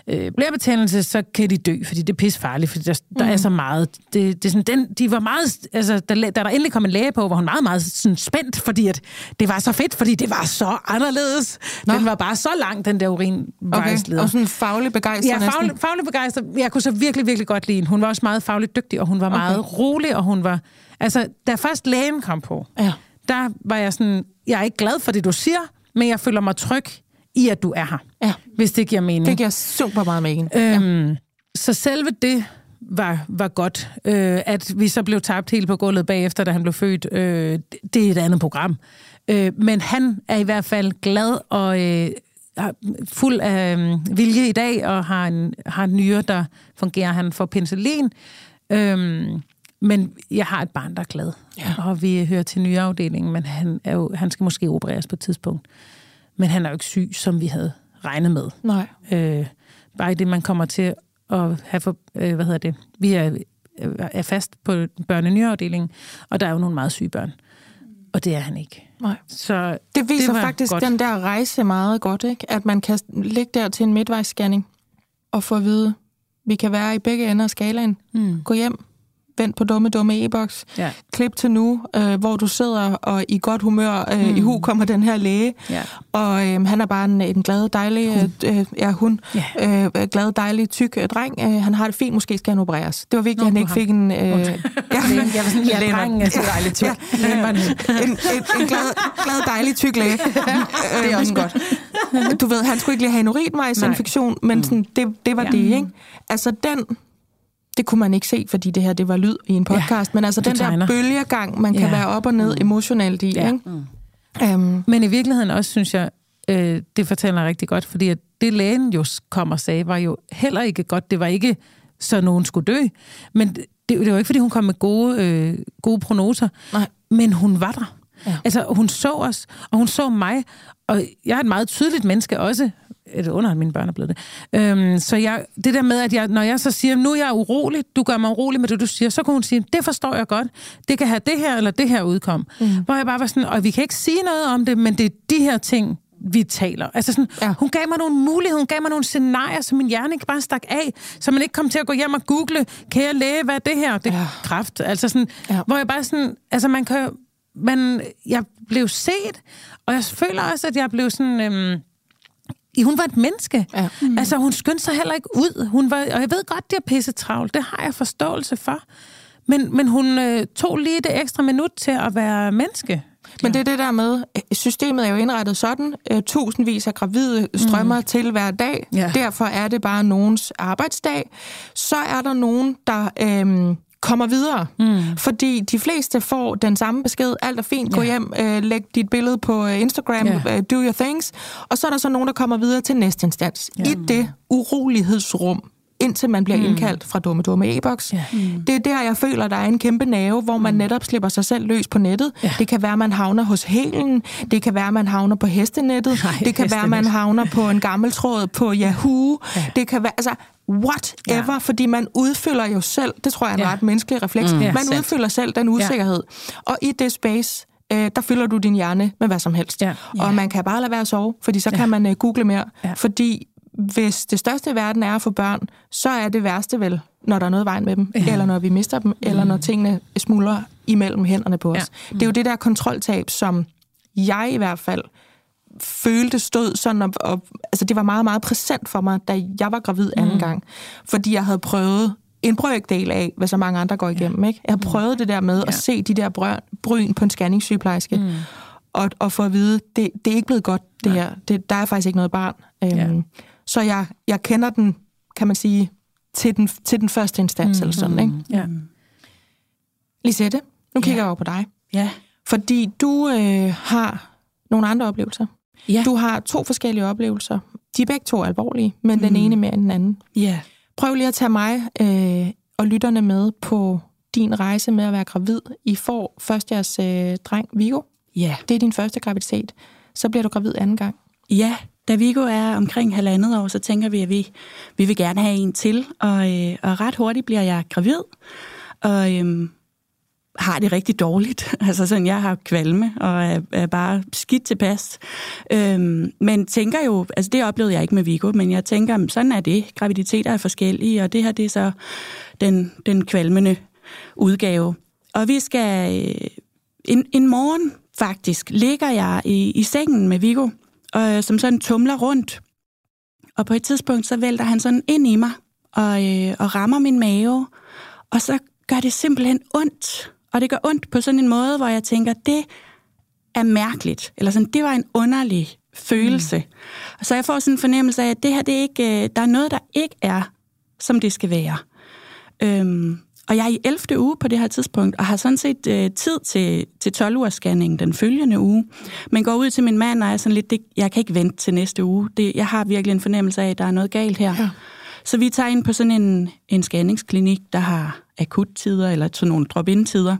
øh, blærebetændelse, så kan de dø, fordi det er pis farligt, fordi der, der er så meget. Det, det er sådan, den, de var meget, altså da, da der endelig kom en læge på, var hun meget, meget sådan spændt, fordi at det var så fedt, fordi det var så anderledes. Nå. Den var bare så lang, den der Okay. urinvejsleder. Og sådan faglig begejstret Ja, næsten. faglig, faglig begejstret. Jeg kunne så virkelig, virkelig godt lide hende. Hun var også meget fagligt dygtig, og hun var okay. meget rolig, og hun var... Altså, da først lægen kom på, Ja. der var jeg sådan, jeg er ikke glad for det, du siger, men jeg føler mig tryg i, at du er her. Ja. Hvis det giver mening. Det giver super meget mening. Øhm, så selve det var, var godt. Øh, at vi så blev tabt helt på gulvet bagefter, da han blev født, øh, det- er et andet program. Øh, men han er i hvert fald glad og øh, fuld af øh, vilje i dag, og har en, har en nyre, der fungerer. Han får penicillin. Øhm, men jeg har et barn, der er glad. Ja. Og vi hører til nyreafdelingen, men han, er jo, han skal måske opereres på et tidspunkt. Men han er jo ikke syg, som vi havde regnet med. Nej. Øh, bare i det, man kommer til at have for, øh, hvad hedder det, vi er, øh, er fast på børnenyreafdelingen, og der er jo nogle meget syge børn. Og det er han ikke. Nej. Så Det viser det faktisk godt. den der rejse meget godt, ikke? At man kan ligge der til en midtvejsscanning og få at vide, vi kan være i begge ender af skalaen. Mm. Gå hjem, vent på dumme, dumme e-boks. Ja. Klip til nu, øh, hvor du sidder og i godt humør. Øh, mm. I hu kommer den her læge, Ja. og øh, han er bare en, en glad, dejlig, øh, ja, hun, Ja. øh, glad, dejlig, tyk øh, dreng. Øh, han har det fint, måske skal han opereres. Det var vigtigt, Nå, at han ikke ham. fik en... Øh, ja, Jeg var sådan, ja, drengen er så dejligt tyk. Ja. en, en, en glad, glad, dejlig, tyk læge. det er også godt. Du ved, han skulle ikke lige have en urinvejsinfektion, men sådan, det, det var Ja. ja. det, ikke? Altså den, det kunne man ikke se, fordi det her, det var lyd i en podcast, ja, men altså den tegner. der bølgegang, man kan Ja. være op og ned emotionelt i, Ja. ikke? Um, Men i virkeligheden også, synes jeg, øh, det fortæller rigtig godt, fordi at det lægen jo kom og sagde, var jo heller ikke godt. Det var ikke, så nogen skulle dø. Men det, det var ikke, fordi hun kom med gode, øh, gode prognoser. Nej. Men hun var der. Ja. Altså, hun så os, og hun så mig. Og jeg er et meget tydeligt menneske også. Eller under, at mine børn er blevet det. Øhm, så jeg, det der med, at jeg, når jeg så siger, nu er jeg urolig, du gør mig urolig med det, du siger, så kan hun sige, det forstår jeg godt. Det kan have det her eller det her udkom. Mm. Hvor jeg bare var sådan, og vi kan ikke sige noget om det, men det er de her ting, vi taler. Altså sådan, Ja. hun gav mig nogle muligheder, hun gav mig nogle scenarier, som min hjerne ikke bare stak af, så man ikke kom til at gå hjem og google, kan jeg læge, hvad er det her? Det er Ja. kraft. Altså sådan, ja. hvor jeg bare sådan, altså man kan, man, jeg blev set, og jeg føler også, at jeg blev sådan, øhm, hun var et menneske. Ja. Mm. Altså, hun skyndte sig heller ikke ud. Hun var, og jeg ved godt, det er pisse travlt. Det har jeg forståelse for. Men, men hun øh, tog lige det ekstra minut til at være menneske. Men det er det der med, øh, systemet er jo indrettet sådan, øh, tusindvis af gravide strømmer mm. til hver dag. Ja. Derfor er det bare nogens arbejdsdag. Så er der nogen, der øhm, kommer videre. Mm. Fordi de fleste får den samme besked. Alt er fint, gå Ja. hjem, øh, læg dit billede på øh, Instagram, Ja. øh, do your things. Og så er der så nogen, der kommer videre til næste instans. Ja. I det urolighedsrum, indtil man bliver mm. indkaldt fra Dumme Dumme E-boks. Ja. Mm. Det er der, jeg føler, der er en kæmpe nerve, hvor man mm. netop slipper sig selv løs på nettet. Ja. Det kan være, man havner hos Helen. Det kan være, man havner på hestenettet. Nej, det kan hestenet. være, man havner på en gammel tråd på Yahoo. Ja. Det kan være, altså, whatever, ja. fordi man udfylder jo selv, det tror jeg er en ja. ret menneskelig refleks, mm. ja, man sandt. udfylder selv den usikkerhed. Ja. Og i det space, øh, der fylder du din hjerne med hvad som helst. Ja. Og ja. man kan bare lade være at sove, fordi så ja. kan man øh, google mere. Ja. Fordi hvis det største i verden er at få børn, så er det værste vel, når der er noget vejen med dem, ja. eller når vi mister dem, mm. eller når tingene smuldrer imellem hænderne på os. Ja. Mm. Det er jo det der kontroltab, som jeg i hvert fald følte stod sådan, og, og, altså det var meget, meget præsent for mig, da jeg var gravid anden mm. gang, fordi jeg havde prøvet en brøkdel af, hvad så mange andre går igennem. Ja. Ikke? Jeg har mm. prøvet det der med ja. at se de der brøn, bryn på en scanningssygeplejerske, mm. og, og få at vide, det, det er ikke blevet godt, det ja. her. Det, der er faktisk ikke noget barn. Øhm, ja. Så jeg, jeg kender den, kan man sige, til den, til den første instans, mm. eller sådan. Ikke? Ja. Lisette, nu kigger ja. jeg over på dig. Ja. Fordi du øh, har nogle andre oplevelser. Ja. Du har to forskellige oplevelser. De er begge to alvorlige, men mm. den ene mere end den anden. Ja. Prøv lige at tage mig øh, og lytterne med på din rejse med at være gravid. I får først jeres øh, dreng, Vigo. Ja. Det er din første graviditet. Så bliver du gravid anden gang. Ja, da Vigo er omkring halvandet år, så tænker vi, at vi, vi vil gerne have en til. Og, øh, og ret hurtigt bliver jeg gravid. Og øh, har det rigtig dårligt. Altså sådan, jeg har kvalme og er, er bare skidt tilpas. Øhm, men tænker jo, altså det oplevede jeg ikke med Vigo, men jeg tænker, sådan er det. Graviditeter er forskellige, og det her det er så den, den kvalmende udgave. Og vi skal... Øh, en, en morgen faktisk ligger jeg i, i sengen med Vigo, og, øh, som sådan tumler rundt. Og på et tidspunkt, så vælter han sådan ind i mig og, øh, og rammer min mave, og så gør det simpelthen ondt. Og det gør ondt på sådan en måde, hvor jeg tænker, det er mærkeligt. Eller sådan, det var en underlig følelse. Mm. Så jeg får sådan en fornemmelse af, at det her, det er ikke, øh, der er noget, der ikke er, som det skal være. Øhm, og jeg er i 11. uge på det her tidspunkt, og har sådan set øh, tid til, til 12 ugers scanning den følgende uge. Men går ud til min mand, og er sådan lidt, det, jeg kan ikke vente til næste uge. Det, jeg har virkelig en fornemmelse af, at der er noget galt her. Ja. Så vi tager ind på sådan en, en scanningsklinik, der har akuttider, eller sådan nogle drop-in-tider,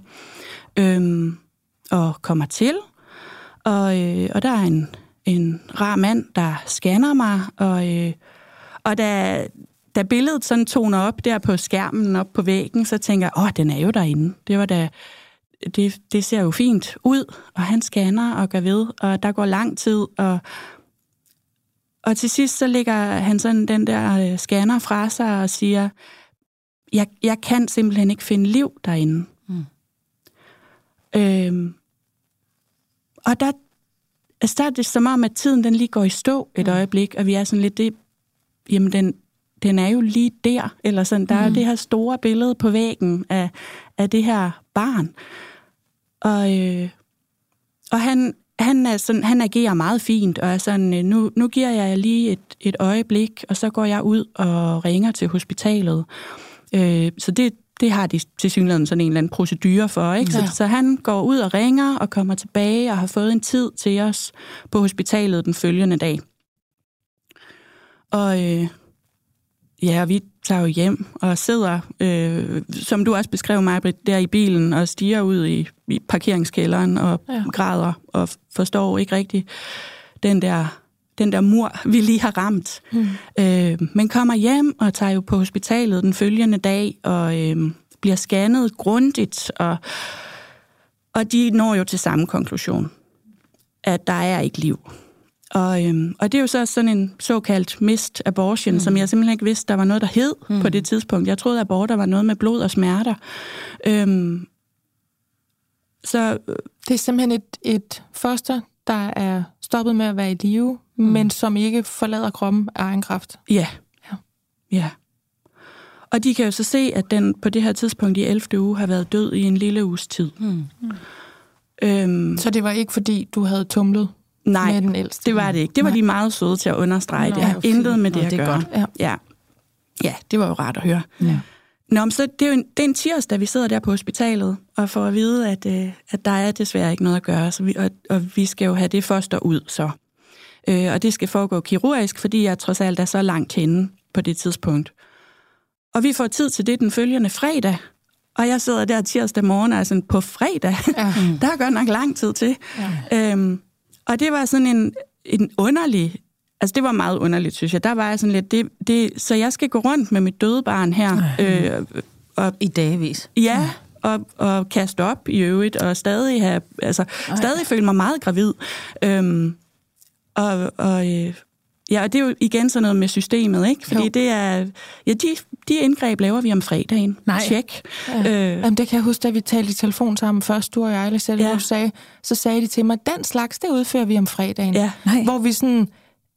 øhm, og kommer til. Og, øh, og der er en, en rar mand, der scanner mig, og, øh, og da, da billedet sådan toner op der på skærmen, op på væggen, så tænker jeg, åh, den er jo derinde. Det var da, det, det ser jo fint ud, og han scanner og gør ved, og der går lang tid, og og til sidst så lægger han sådan den der øh, scanner fra sig og siger, jeg, jeg kan simpelthen ikke finde liv derinde. Mm. Øhm, og der, altså der er det som om, at tiden den lige går i stå et mm. øjeblik, og vi er sådan lidt, det, jamen den, den er jo lige der, eller sådan, der mm. er jo det her store billede på væggen af, af det her barn. Og, øh, og han, han, er sådan, han agerer meget fint, og er sådan, øh, nu, nu giver jeg lige et, et øjeblik, og så går jeg ud og ringer til hospitalet. Øh, så det, det har de til synligheden sådan en eller anden procedure for. Ikke? Ja. Så, så han går ud og ringer og kommer tilbage og har fået en tid til os på hospitalet den følgende dag. Og øh, ja, vi tager jo hjem og sidder, øh, som du også beskrev mig, der i bilen og stiger ud i, i parkeringskælderen og ja. græder og forstår ikke rigtigt den der, den der mur, vi lige har ramt. Mm. Øh, men kommer hjem og tager jo på hospitalet den følgende dag og øh, bliver scannet grundigt, og, og de når jo til samme konklusion, at der er ikke liv. Og, øhm, og det er jo så sådan en såkaldt mist abortion, mm. som jeg simpelthen ikke vidste, der var noget, der hed mm. på det tidspunkt. Jeg troede, at aborter var noget med blod og smerter. Øhm, så, øh, det er simpelthen et, et foster, der er stoppet med at være i live, mm. men som ikke forlader kroppen af egen kraft. Ja. ja. Ja. Og de kan jo så se, at den på det her tidspunkt i 11. uge har været død i en lille uges tid. Mm. Øhm, så det var ikke, fordi du havde tumlet Nej, med den ældste. det var det ikke. Det var Nej. de meget søde til at understrege. Nå, det har intet med det Nå, at det gøre. Godt. Ja. ja. ja, det var jo rart at høre. Ja. Nå, så det er jo en, det er en tirsdag, vi sidder der på hospitalet, og får at vide, at, øh, at der er desværre ikke noget at gøre, så vi, og, og vi skal jo have det foster ud, så. Øh, og det skal foregå kirurgisk, fordi jeg trods alt er så langt henne på det tidspunkt. og vi får tid til det den følgende fredag. Og jeg sidder der tirsdag morgen, altså på fredag. Ja. der er godt nok lang tid til. Ja. Øhm, og det var sådan en, en underlig... Altså, det var meget underligt, synes jeg. Der var jeg sådan lidt... Det, det, så jeg skal gå rundt med mit døde barn her. Øh, og, I dagvis. Ja, og, og kaste op i øvrigt, og stadig have, altså, stadig føle mig meget gravid. Øhm, og, og, øh, ja, og det er jo igen sådan noget med systemet, ikke? Fordi jo. det er, ja, de, de indgreb laver vi om fredagen. Nej. Check. Ja. Øh, Jamen, det kan jeg huske, da vi talte i telefon sammen først, du og jeg, eller selv, ja. sagde, så sagde de til mig, den slags, det udfører vi om fredagen. Ja. Nej. Hvor vi sådan,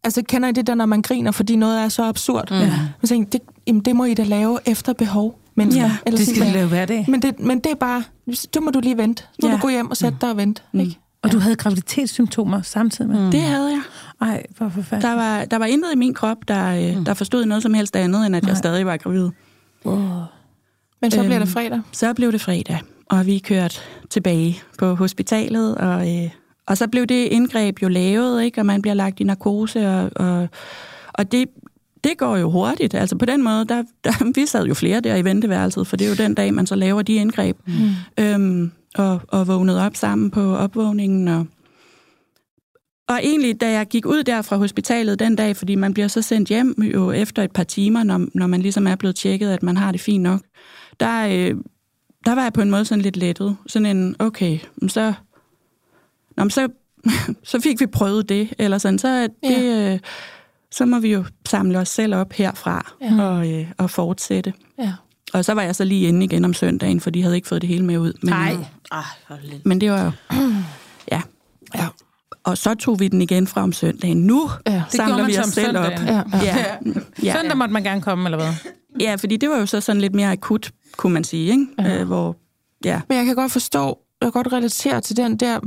altså kender I det der, når man griner, fordi noget er så absurd? Mm. Ja. Man tænker, det, jamen, det må I da lave efter behov mennesker. Ja, Eller det skal de lave hver dag. Men det, men det er bare, så må du lige vente. Må ja. du gå hjem og sætte dig og vente. Mm. Ikke? Og du havde graviditetssymptomer samtidig med? Mm. Det havde jeg. Ej, hvor forfærdeligt. Der var, der var intet i min krop, der, mm. der forstod noget som helst andet, end at Nej. jeg stadig var gravid. Oh. Men så øhm, blev det fredag? Så blev det fredag, og vi kørte tilbage på hospitalet, og, øh, og så blev det indgreb jo lavet, ikke? og man bliver lagt i narkose, og, og, og det, det går jo hurtigt. Altså på den måde, der, der, vi sad jo flere der i venteværelset, for det er jo den dag, man så laver de indgreb. Mm. Øhm, og, og vågnede op sammen på opvågningen. Og, og egentlig, da jeg gik ud der fra hospitalet den dag, fordi man bliver så sendt hjem jo efter et par timer, når, når man ligesom er blevet tjekket, at man har det fint nok, der, øh, der var jeg på en måde sådan lidt lettet. Sådan en, okay, så, nå, så, så fik vi prøvet det, eller sådan, så det... Ja. Øh, så må vi jo samle os selv op herfra ja. og, øh, og fortsætte. Ja. Og så var jeg så lige inde igen om søndagen, for de havde ikke fået det hele med ud. Men, Nej. Ah, men det var jo... Ja. ja. Og så tog vi den igen fra om søndagen. Nu ja, det samler vi os selv søndagen. op. Ja, ja. Ja. Ja. Søndag måtte man gerne komme, eller hvad? Ja, fordi det var jo så sådan lidt mere akut, kunne man sige. Ikke? Ja. Øh, hvor, ja. Men jeg kan godt forstå, jeg godt relatere til den der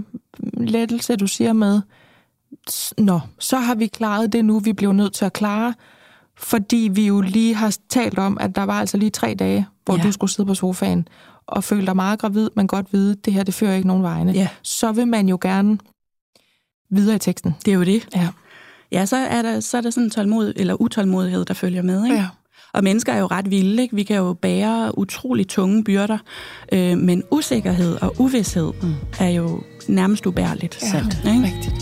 lettelse, du siger med, nå, så har vi klaret det nu, vi blev nødt til at klare, fordi vi jo lige har talt om, at der var altså lige tre dage, hvor ja. du skulle sidde på sofaen og føle dig meget gravid, men godt vide, at det her, det fører ikke nogen vegne. Ja. Så vil man jo gerne videre i teksten. Det er jo det. Ja. Ja, så er der, så er der sådan en tålmod, eller utålmodighed, der følger med. Ikke? Ja. Og mennesker er jo ret vilde. Ikke? Vi kan jo bære utrolig tunge byrder, øh, men usikkerhed og uvidshed mm. er jo nærmest ubærligt. Ja, Sandt, ikke? rigtigt.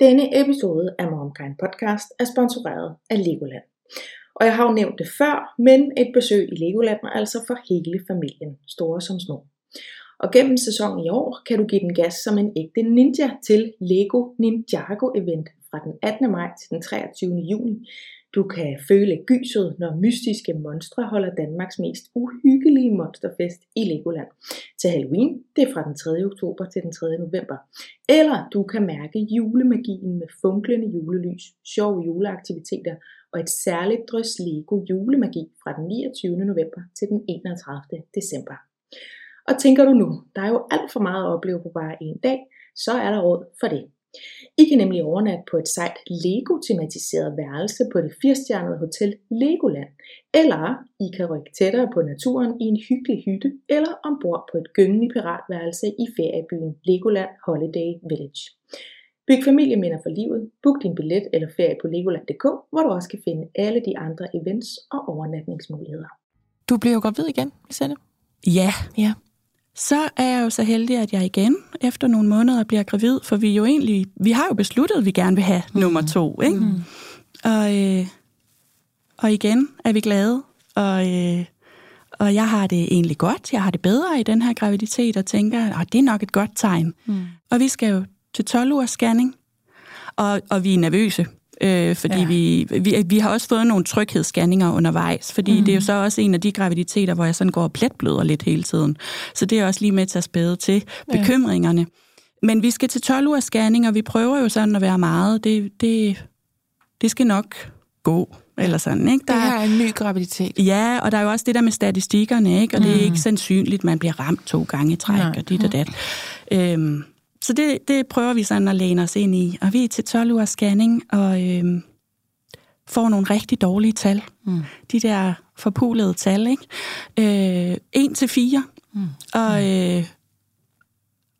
Denne episode af MomKind Podcast er sponsoreret af Legoland. Og jeg har jo nævnt det før, men et besøg i Legoland er altså for hele familien, store som små. Og gennem sæsonen i år kan du give den gas som en ægte ninja til Lego Ninjago Event fra den 18. maj til den 23. juni, du kan føle gyset, når mystiske monstre holder Danmarks mest uhyggelige monsterfest i Legoland. Til Halloween, det er fra den 3. oktober til den 3. november. Eller du kan mærke julemagien med funklende julelys, sjove juleaktiviteter og et særligt drøs Lego julemagi fra den 29. november til den 31. december. Og tænker du nu, der er jo alt for meget at opleve på bare en dag, så er der råd for det. I kan nemlig overnatte på et sejt Lego-tematiseret værelse på det firestjernede hotel Legoland, eller I kan rykke tættere på naturen i en hyggelig hytte, eller ombord på et gyngende piratværelse i feriebyen Legoland Holiday Village. Byg familieminder for livet, book din billet eller ferie på legoland.dk, hvor du også kan finde alle de andre events og overnatningsmuligheder. Du bliver jo gravid igen, Lisette. Ja. ja så er jeg jo så heldig, at jeg igen efter nogle måneder bliver gravid, for vi jo egentlig, vi har jo besluttet, at vi gerne vil have mm. nummer to, ikke? Mm. Og, øh, og igen er vi glade, og, øh, og jeg har det egentlig godt, jeg har det bedre i den her graviditet, og tænker, at det er nok et godt tegn. Mm. Og vi skal jo til 12 ugers scanning, og, og vi er nervøse, øh, fordi ja. vi, vi, vi har også fået nogle tryghedsscanninger undervejs, fordi mm. det er jo så også en af de graviditeter, hvor jeg sådan går og pletbløder lidt hele tiden. Så det er også lige med til at spæde til bekymringerne. Ja. Men vi skal til 12 uger scanning, og vi prøver jo sådan at være meget. Det, det, det skal nok gå eller sådan, ikke? Der det her er en ny graviditet. Ja, og der er jo også det der med statistikkerne, ikke? Og mm. det er ikke sandsynligt, man bliver ramt to gange i træk, Nej. og dit og dat. Øhm, så det, det prøver vi sådan at læne os ind i. Og vi er til 12 uger scanning, og øh, får nogle rigtig dårlige tal. Mm. De der forpulede tal, ikke? Øh, 1 til 4. Mm. Og, øh,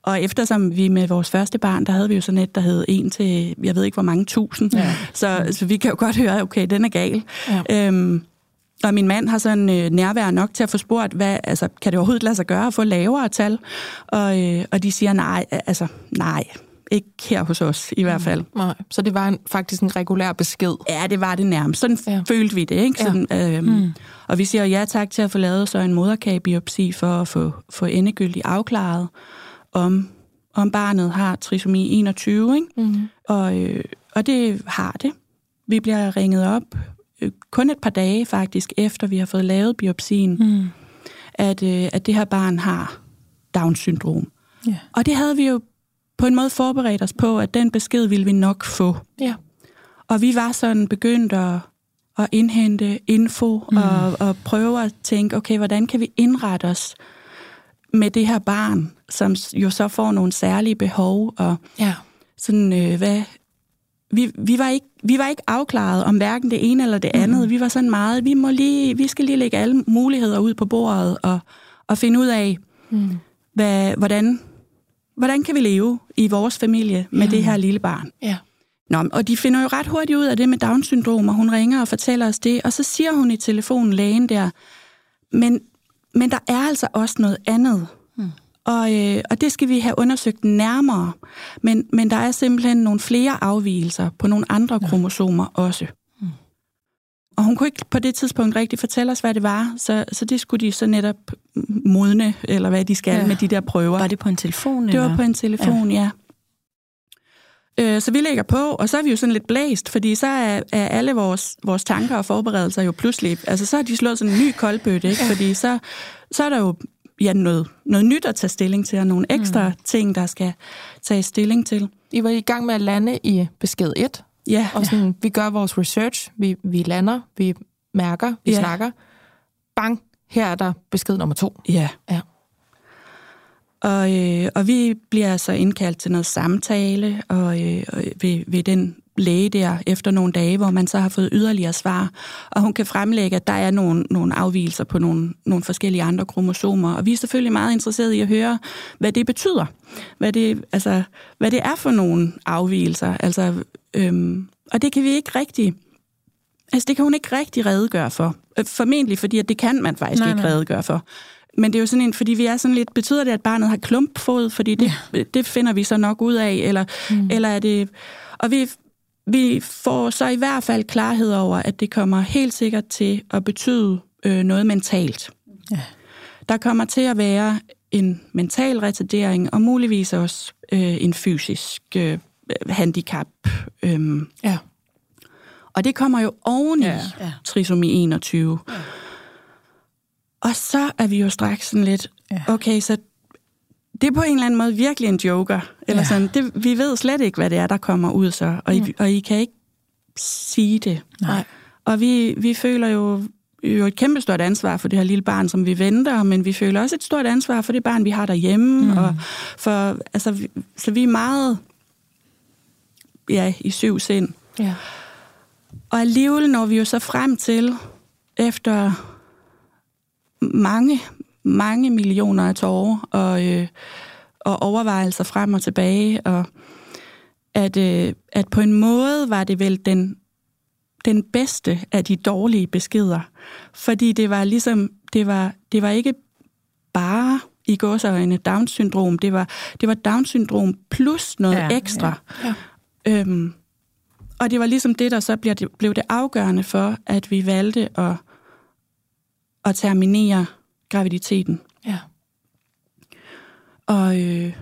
og eftersom vi med vores første barn, der havde vi jo sådan et, der hed en til, jeg ved ikke hvor mange tusind, ja. så, så vi kan jo godt høre, okay, den er gal. Ja. Øhm, og min mand har sådan øh, nærvær nok til at få spurgt, hvad, altså, kan det overhovedet lade sig gøre at få lavere tal? Og, øh, og de siger nej, altså nej, ikke her hos os i hvert fald. Nej, så det var en, faktisk en regulær besked. Ja, det var det nærmest. Sådan ja. følte vi det, ikke? Sådan, ja. øhm, mm. Og vi siger ja tak til at få lavet så en moderkagebiopsi for at få, få endegyldigt afklaret, om, om barnet har trisomi 21, ikke? Mm. Og, øh, og det har det. Vi bliver ringet op kun et par dage faktisk, efter vi har fået lavet biopsien, mm. at, øh, at det her barn har Down-syndrom. Yeah. Og det havde vi jo på en måde forberedt os på, at den besked ville vi nok få. Ja. Og vi var sådan begyndt at, at indhente info mm. og, og prøve at tænke, okay, hvordan kan vi indrette os med det her barn, som jo så får nogle særlige behov, og ja. sådan, øh, hvad... Vi, vi, var ikke, vi var ikke afklaret om hverken det ene eller det andet. Mm. Vi var sådan meget, vi, må lige, vi skal lige lægge alle muligheder ud på bordet og, og finde ud af, mm. hvad, hvordan hvordan kan vi leve i vores familie med ja. det her lille barn? Ja. Nå, og de finder jo ret hurtigt ud af det med Down-syndrom, og hun ringer og fortæller os det, og så siger hun i telefonen, lægen der, men, men der er altså også noget andet. Hmm. Og, øh, og det skal vi have undersøgt nærmere. Men, men der er simpelthen nogle flere afvielser på nogle andre ja. kromosomer også. Og hun kunne ikke på det tidspunkt rigtig fortælle os, hvad det var, så, så det skulle de så netop modne, eller hvad de skal ja. med de der prøver. Var det på en telefon? Det eller? var på en telefon, ja. ja. Øh, så vi lægger på, og så er vi jo sådan lidt blæst, fordi så er, er alle vores, vores tanker og forberedelser jo pludselig, altså så har de slået sådan en ny koldbøtte, ikke? fordi så, så er der jo ja, noget, noget nyt at tage stilling til, og nogle ekstra mm. ting, der skal tage stilling til. I var i gang med at lande i besked 1, Ja. Og sådan, ja. vi gør vores research, vi, vi lander, vi mærker, vi ja. snakker. Bang, her er der besked nummer to. Ja. ja. Og, øh, og vi bliver så altså indkaldt til noget samtale og, øh, ved, ved den læge der efter nogle dage, hvor man så har fået yderligere svar. Og hun kan fremlægge, at der er nogle, nogle afvielser på nogle, nogle forskellige andre kromosomer. Og vi er selvfølgelig meget interesserede i at høre, hvad det betyder. Hvad det, altså, hvad det er for nogle afvielser. Altså, øhm, og det kan vi ikke rigtig... Altså, det kan hun ikke rigtig redegøre for. Øh, formentlig, fordi at det kan man faktisk nej, ikke nej. redegøre for. Men det er jo sådan en, fordi vi er sådan lidt, betyder det, at barnet har klumpfod? Fordi det, ja. det finder vi så nok ud af, eller, mm. eller er det... Og vi, vi får så i hvert fald klarhed over, at det kommer helt sikkert til at betyde øh, noget mentalt. Ja. Der kommer til at være en mental retardering, og muligvis også øh, en fysisk øh, handicap. Øh. Ja. Og det kommer jo oven i ja. trisomi 21. Ja. Og så er vi jo straks sådan lidt, okay, så det er på en eller anden måde virkelig en joker. Eller ja. sådan, det, vi ved slet ikke, hvad det er, der kommer ud så. Og, I, mm. og I kan ikke sige det. Nej. Og vi, vi føler jo, jo et kæmpestort ansvar for det her lille barn, som vi venter, men vi føler også et stort ansvar for det barn, vi har derhjemme. Mm. Og for, altså, så vi er meget ja, i syv sind. Ja. Og alligevel når vi jo så frem til, efter mange, mange millioner af tårer og, øh, og overvejelser frem og tilbage, og at, øh, at på en måde var det vel den, den bedste af de dårlige beskeder. Fordi det var ligesom, det var, det var ikke bare i gåsøjne Down-syndrom, det var, det var Down-syndrom plus noget ja, ekstra. Ja, ja. Øhm, og det var ligesom det, der så blev det, blev det afgørende for, at vi valgte at, at terminere graviditeten. Ja. Og, øh,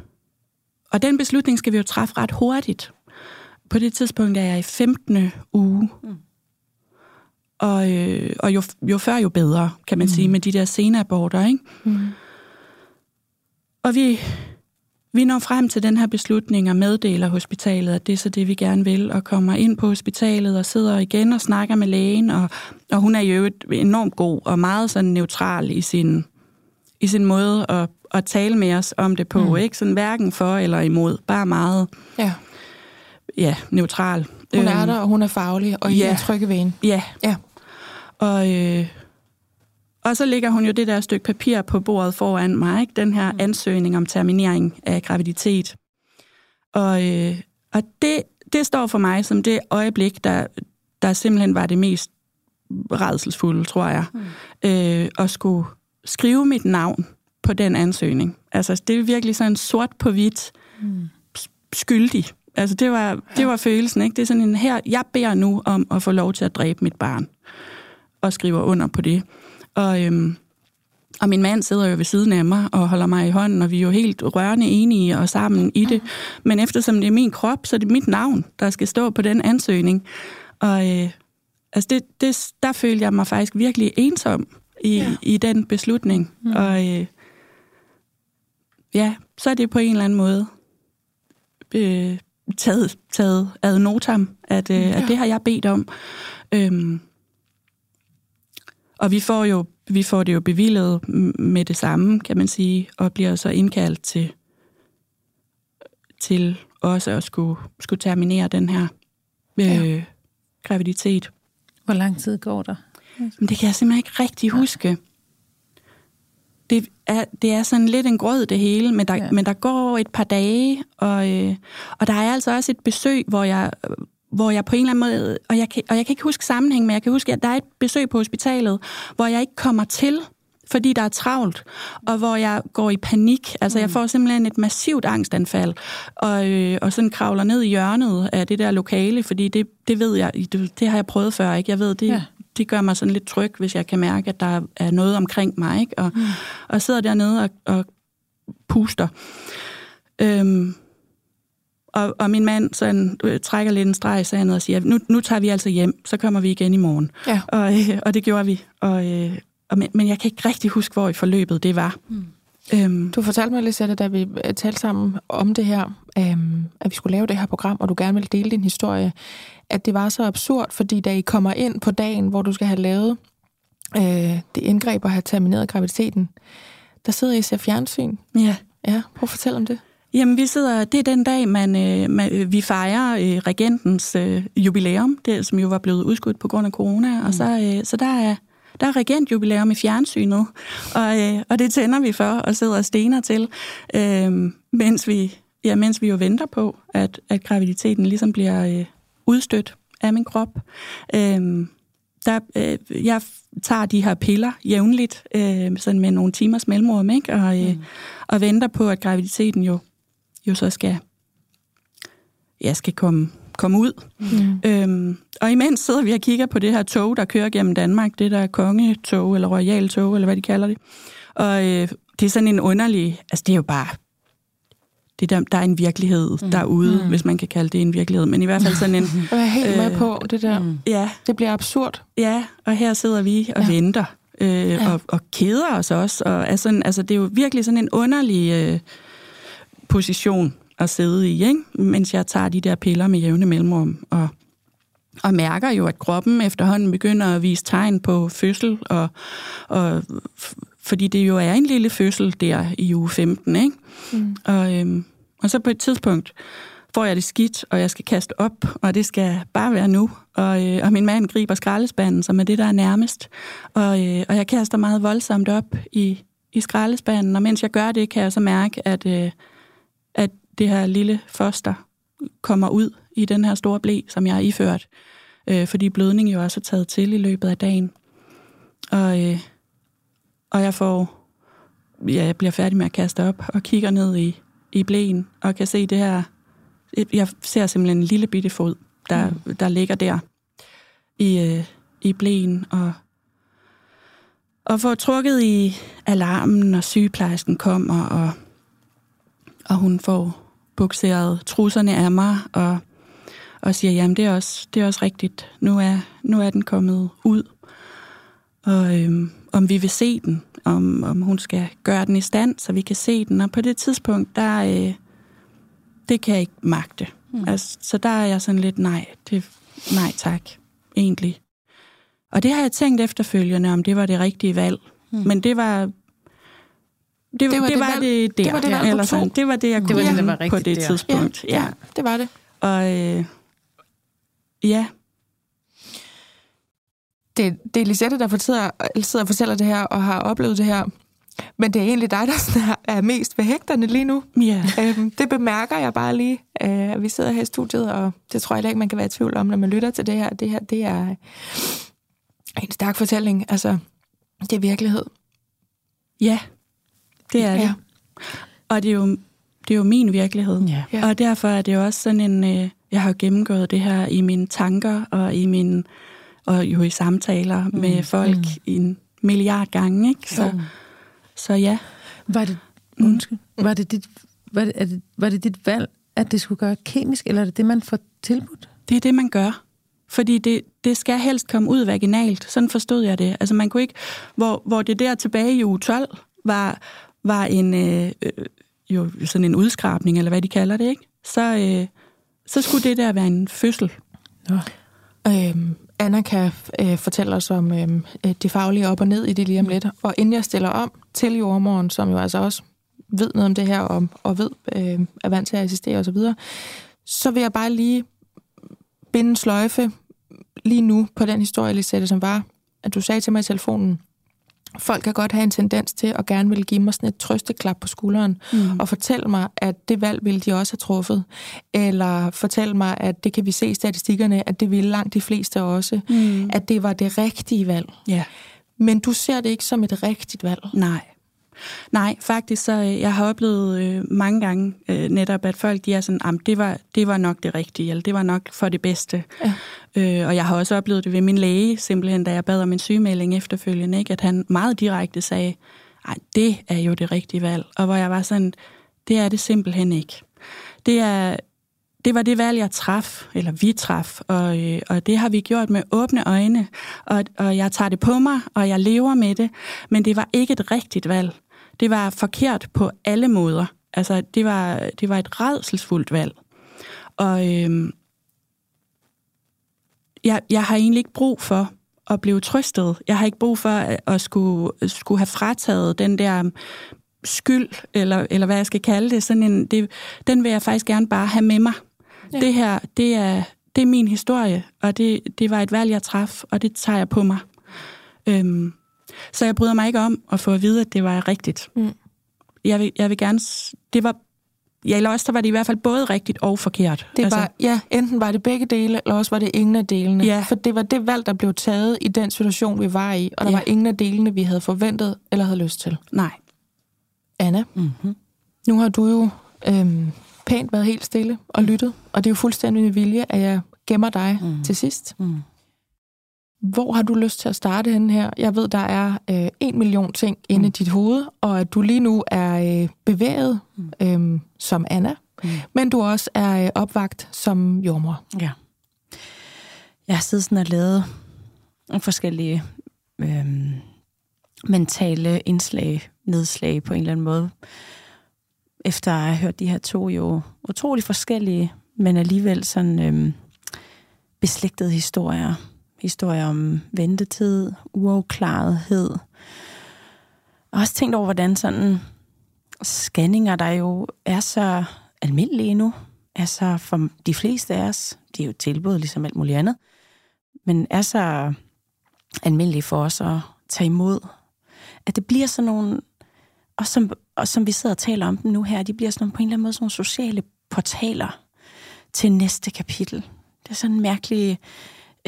og den beslutning skal vi jo træffe ret hurtigt. På det tidspunkt er jeg i 15. uge. Mm. Og, øh, og jo, jo før, jo bedre, kan man mm. sige, med de der senaborter, ikke? Mm. Og vi, vi når frem til den her beslutning og meddeler hospitalet, at det er så det, vi gerne vil, og kommer ind på hospitalet og sidder igen og snakker med lægen, og, og hun er jo enormt god og meget sådan neutral i sin, i sin måde at, at tale med os om det på, mm. ikke? Sådan hverken for eller imod, bare meget ja. Ja, neutral. Hun er øhm, der, og hun er faglig, og I ja. er trygge ved hende. Ja. ja. Og, øh, og så ligger hun jo det der stykke papir på bordet foran mig, ikke? den her ansøgning om terminering af graviditet. Og, øh, og det, det står for mig som det øjeblik, der, der simpelthen var det mest redselsfulde, tror jeg, mm. øh, at skulle skrive mit navn på den ansøgning. Altså, det er virkelig sådan sort på hvidt mm. skyldig. Altså, det var, det var følelsen, ikke? Det er sådan en her, jeg beder nu om at få lov til at dræbe mit barn, og skriver under på det. Og, øhm, og min mand sidder jo ved siden af mig og holder mig i hånden, og vi er jo helt rørende enige og sammen i det. Men eftersom det er min krop, så er det mit navn, der skal stå på den ansøgning. Og øh, altså det, det, der følte jeg mig faktisk virkelig ensom i, ja. i den beslutning. Mm. Og øh, ja, så er det på en eller anden måde øh, taget, taget ad notam, at, øh, ja. at det har jeg bedt om. Øhm, og vi får jo vi får det jo bevillet med det samme, kan man sige, og bliver så indkaldt til, til også at skulle, skulle terminere den her øh, ja. graviditet. Hvor lang tid går der? Men det kan jeg simpelthen ikke rigtig huske. Det er, det er sådan lidt en grød det hele, men der, ja. men der går et par dage, og, øh, og der er altså også et besøg, hvor jeg, hvor jeg på en eller anden måde, og jeg kan, og jeg kan ikke huske sammenhæng, men jeg kan huske, at der er et besøg på hospitalet, hvor jeg ikke kommer til, fordi der er travlt, og hvor jeg går i panik. Altså, mm. jeg får simpelthen et massivt angstanfald, og, øh, og sådan kravler ned i hjørnet af det der lokale, fordi det, det ved jeg, det, det har jeg prøvet før, ikke? Jeg ved, det, ja. det gør mig sådan lidt tryg, hvis jeg kan mærke, at der er noget omkring mig, ikke? Og, mm. og sidder dernede og, og puster. Øhm, og, og min mand sådan, øh, trækker lidt en streg i sandet og siger, nu, nu tager vi altså hjem, så kommer vi igen i morgen. Ja. Og, øh, og det gjorde vi. Og, øh, og, men, men jeg kan ikke rigtig huske, hvor i forløbet det var. Mm. Øhm. Du fortalte mig, Lisette, da vi øh, talte sammen om det her, øhm, at vi skulle lave det her program, og du gerne ville dele din historie, at det var så absurd, fordi da I kommer ind på dagen, hvor du skal have lavet øh, det indgreb og have termineret graviditeten, der sidder I og ser fjernsyn. Ja. Ja, prøv at fortælle om det. Jamen, vi sidder, det er den dag, man, øh, man, øh, vi fejrer øh, regentens øh, jubilæum, det, som jo var blevet udskudt på grund af corona, mm. og så, øh, så der er der er regentjubilæum i fjernsynet, og, øh, og det tænder vi for og sidder og stener til, øh, mens, vi, ja, mens vi jo venter på, at, at graviditeten ligesom bliver øh, udstødt af min krop. Øh, der, øh, jeg tager de her piller jævnligt, øh, sådan med nogle timers mellemrum, ikke? Og, øh, mm. og venter på, at graviditeten jo jo så skal, jeg skal komme, komme ud. Mm. Øhm, og imens sidder vi og kigger på det her tog, der kører gennem Danmark, det der kongetog, eller royal tog, eller hvad de kalder det. Og øh, det er sådan en underlig, altså det er jo bare, det der, der er en virkelighed mm. derude, mm. hvis man kan kalde det en virkelighed, men i hvert fald sådan en... Jeg er helt med øh, på det der. Mm. Ja. Det bliver absurd. Ja, og her sidder vi og ja. venter, øh, ja. og, og keder os også, og er sådan, altså det er jo virkelig sådan en underlig... Øh, position at sidde i, ikke? mens jeg tager de der piller med jævne mellemrum, og, og mærker jo, at kroppen efterhånden begynder at vise tegn på fødsel, og, og fordi det jo er en lille fødsel der i uge 15, ikke? Mm. Og, øhm, og så på et tidspunkt får jeg det skidt, og jeg skal kaste op, og det skal bare være nu. Og, øh, og min mand griber skraldespanden, som er det, der er nærmest. Og, øh, og jeg kaster meget voldsomt op i, i skraldespanden, og mens jeg gør det, kan jeg så mærke, at, øh, at det her lille foster kommer ud i den her store blæ, som jeg har iført, øh, fordi blødningen jo også er taget til i løbet af dagen. Og, øh, og jeg får, ja, jeg bliver færdig med at kaste op og kigger ned i, i blæen og kan se det her, jeg ser simpelthen en lille bitte fod, der, mm. der ligger der i, øh, i blæen og og får trukket i alarmen, og sygeplejersken kommer, og og hun får bukseret trusserne af mig, og, og siger, jamen det er også, det er også rigtigt, nu er, nu er den kommet ud. Og øhm, om vi vil se den, om, om hun skal gøre den i stand, så vi kan se den. Og på det tidspunkt, der, øh, det kan jeg ikke magte. Mm. Altså, så der er jeg sådan lidt, nej, det, nej tak, egentlig. Og det har jeg tænkt efterfølgende, om det var det rigtige valg. Mm. Men det var det, det var det, var det der. Det var det, ja, eller sådan. det var det, jeg kunne det var det, var på det der. tidspunkt. Ja, ja, det var det. Og øh, ja. det, det er Lisette, der fortæller, sidder og fortæller det her, og har oplevet det her. Men det er egentlig dig, der er, mest behægterne lige nu. Ja. Øhm, det bemærker jeg bare lige. Øh, vi sidder her i studiet, og det tror jeg ikke, man kan være i tvivl om, når man lytter til det her. Det her, det er en stærk fortælling. Altså, det er virkelighed. Ja, det er det. Ja. Og det er jo, det er jo min virkelighed. Ja. Og derfor er det jo også sådan en... Øh, jeg har gennemgået det her i mine tanker og i mine og jo i samtaler mm. med folk mm. en milliard gange, ikke? Så, så ja. Var det, undskyld, var det, dit, var, det, er det, var det dit valg, at det skulle gøre kemisk, eller er det det, man får tilbudt? Det er det, man gør. Fordi det, det skal helst komme ud vaginalt. Sådan forstod jeg det. Altså man kunne ikke... Hvor, hvor det der tilbage i uge 12 var, var en, øh, øh, jo sådan en udskrabning, eller hvad de kalder det, ikke? Så, øh, så skulle det der være en fødsel. Nå. Øhm, Anna kan øh, fortælle os om øhm, øh, de faglige op og ned i det lige om lidt. Og inden jeg stiller om til jordmoren, som jo altså også ved noget om det her, og, og ved, øh, er vant til at assistere osv., så, så vil jeg bare lige binde sløjfe lige nu på den historie, Lisette, som var, at du sagde til mig i telefonen, folk kan godt have en tendens til at gerne vil give mig sådan et trøsteklap på skulderen, mm. og fortælle mig, at det valg ville de også have truffet. Eller fortælle mig, at det kan vi se i statistikkerne, at det ville langt de fleste også. Mm. At det var det rigtige valg. Ja. Men du ser det ikke som et rigtigt valg. Nej. Nej, faktisk så, øh, jeg har oplevet øh, mange gange øh, netop, at folk de er sådan, "Am, det var, det var nok det rigtige, eller det var nok for det bedste. Ja. Øh, og jeg har også oplevet det ved min læge, simpelthen, da jeg bad om en sygemelding efterfølgende, ikke? at han meget direkte sagde, ej, det er jo det rigtige valg. Og hvor jeg var sådan, det er det simpelthen ikke. Det er, det var det valg, jeg traf, eller vi traf, og, øh, og det har vi gjort med åbne øjne, og, og jeg tager det på mig, og jeg lever med det, men det var ikke et rigtigt valg. Det var forkert på alle måder. Altså, det var, det var et redselsfuldt valg. Og øh, jeg, jeg har egentlig ikke brug for at blive trøstet. Jeg har ikke brug for øh, at, skulle, skulle have frataget den der skyld, eller, eller hvad jeg skal kalde det. Sådan en, det. Den vil jeg faktisk gerne bare have med mig. Ja. Det her, det er, det er min historie, og det, det var et valg, jeg traf, og det tager jeg på mig. Øhm, så jeg bryder mig ikke om at få at vide, at det var rigtigt. Mm. Jeg, vil, jeg vil gerne... Det var, ja, eller også der var det i hvert fald både rigtigt og forkert. Det var, ja, enten var det begge dele, eller også var det ingen af delene. Ja. For det var det valg, der blev taget i den situation, vi var i, og der Ja. var ingen af delene, vi havde forventet eller havde lyst til. Nej. Anna, Mm-hmm. nu har du jo øhm, pænt været helt stille og lyttet, og det er jo fuldstændig med vilje, at jeg gemmer dig mm. Mm. til sidst. Mm. Hvor har du lyst til at starte henne her? Jeg ved, der er øh, en million ting inde i Mm. dit hoved, og at du lige nu er øh, bevæget Mm. øh, som Anna, Mm. men du også er øh, opvagt som jordmor. Ja. Jeg har siddet sådan og lavet nogle forskellige øhm, mentale indslag, nedslag på en eller anden måde. Efter at have hørt de her to jo utrolig forskellige, men alligevel sådan øhm, beslægtede historier. Historier om ventetid, uafklarethed. Og også tænkt over, hvordan sådan scanninger, der jo er så almindelige nu, altså for de fleste af os, de er jo tilbud ligesom alt muligt andet, men er så almindelige for os at tage imod, at det bliver sådan nogle, og som, og som vi sidder og taler om dem nu her, de bliver sådan på en eller anden måde sådan nogle sociale portaler til næste kapitel. Det er sådan en mærkelig,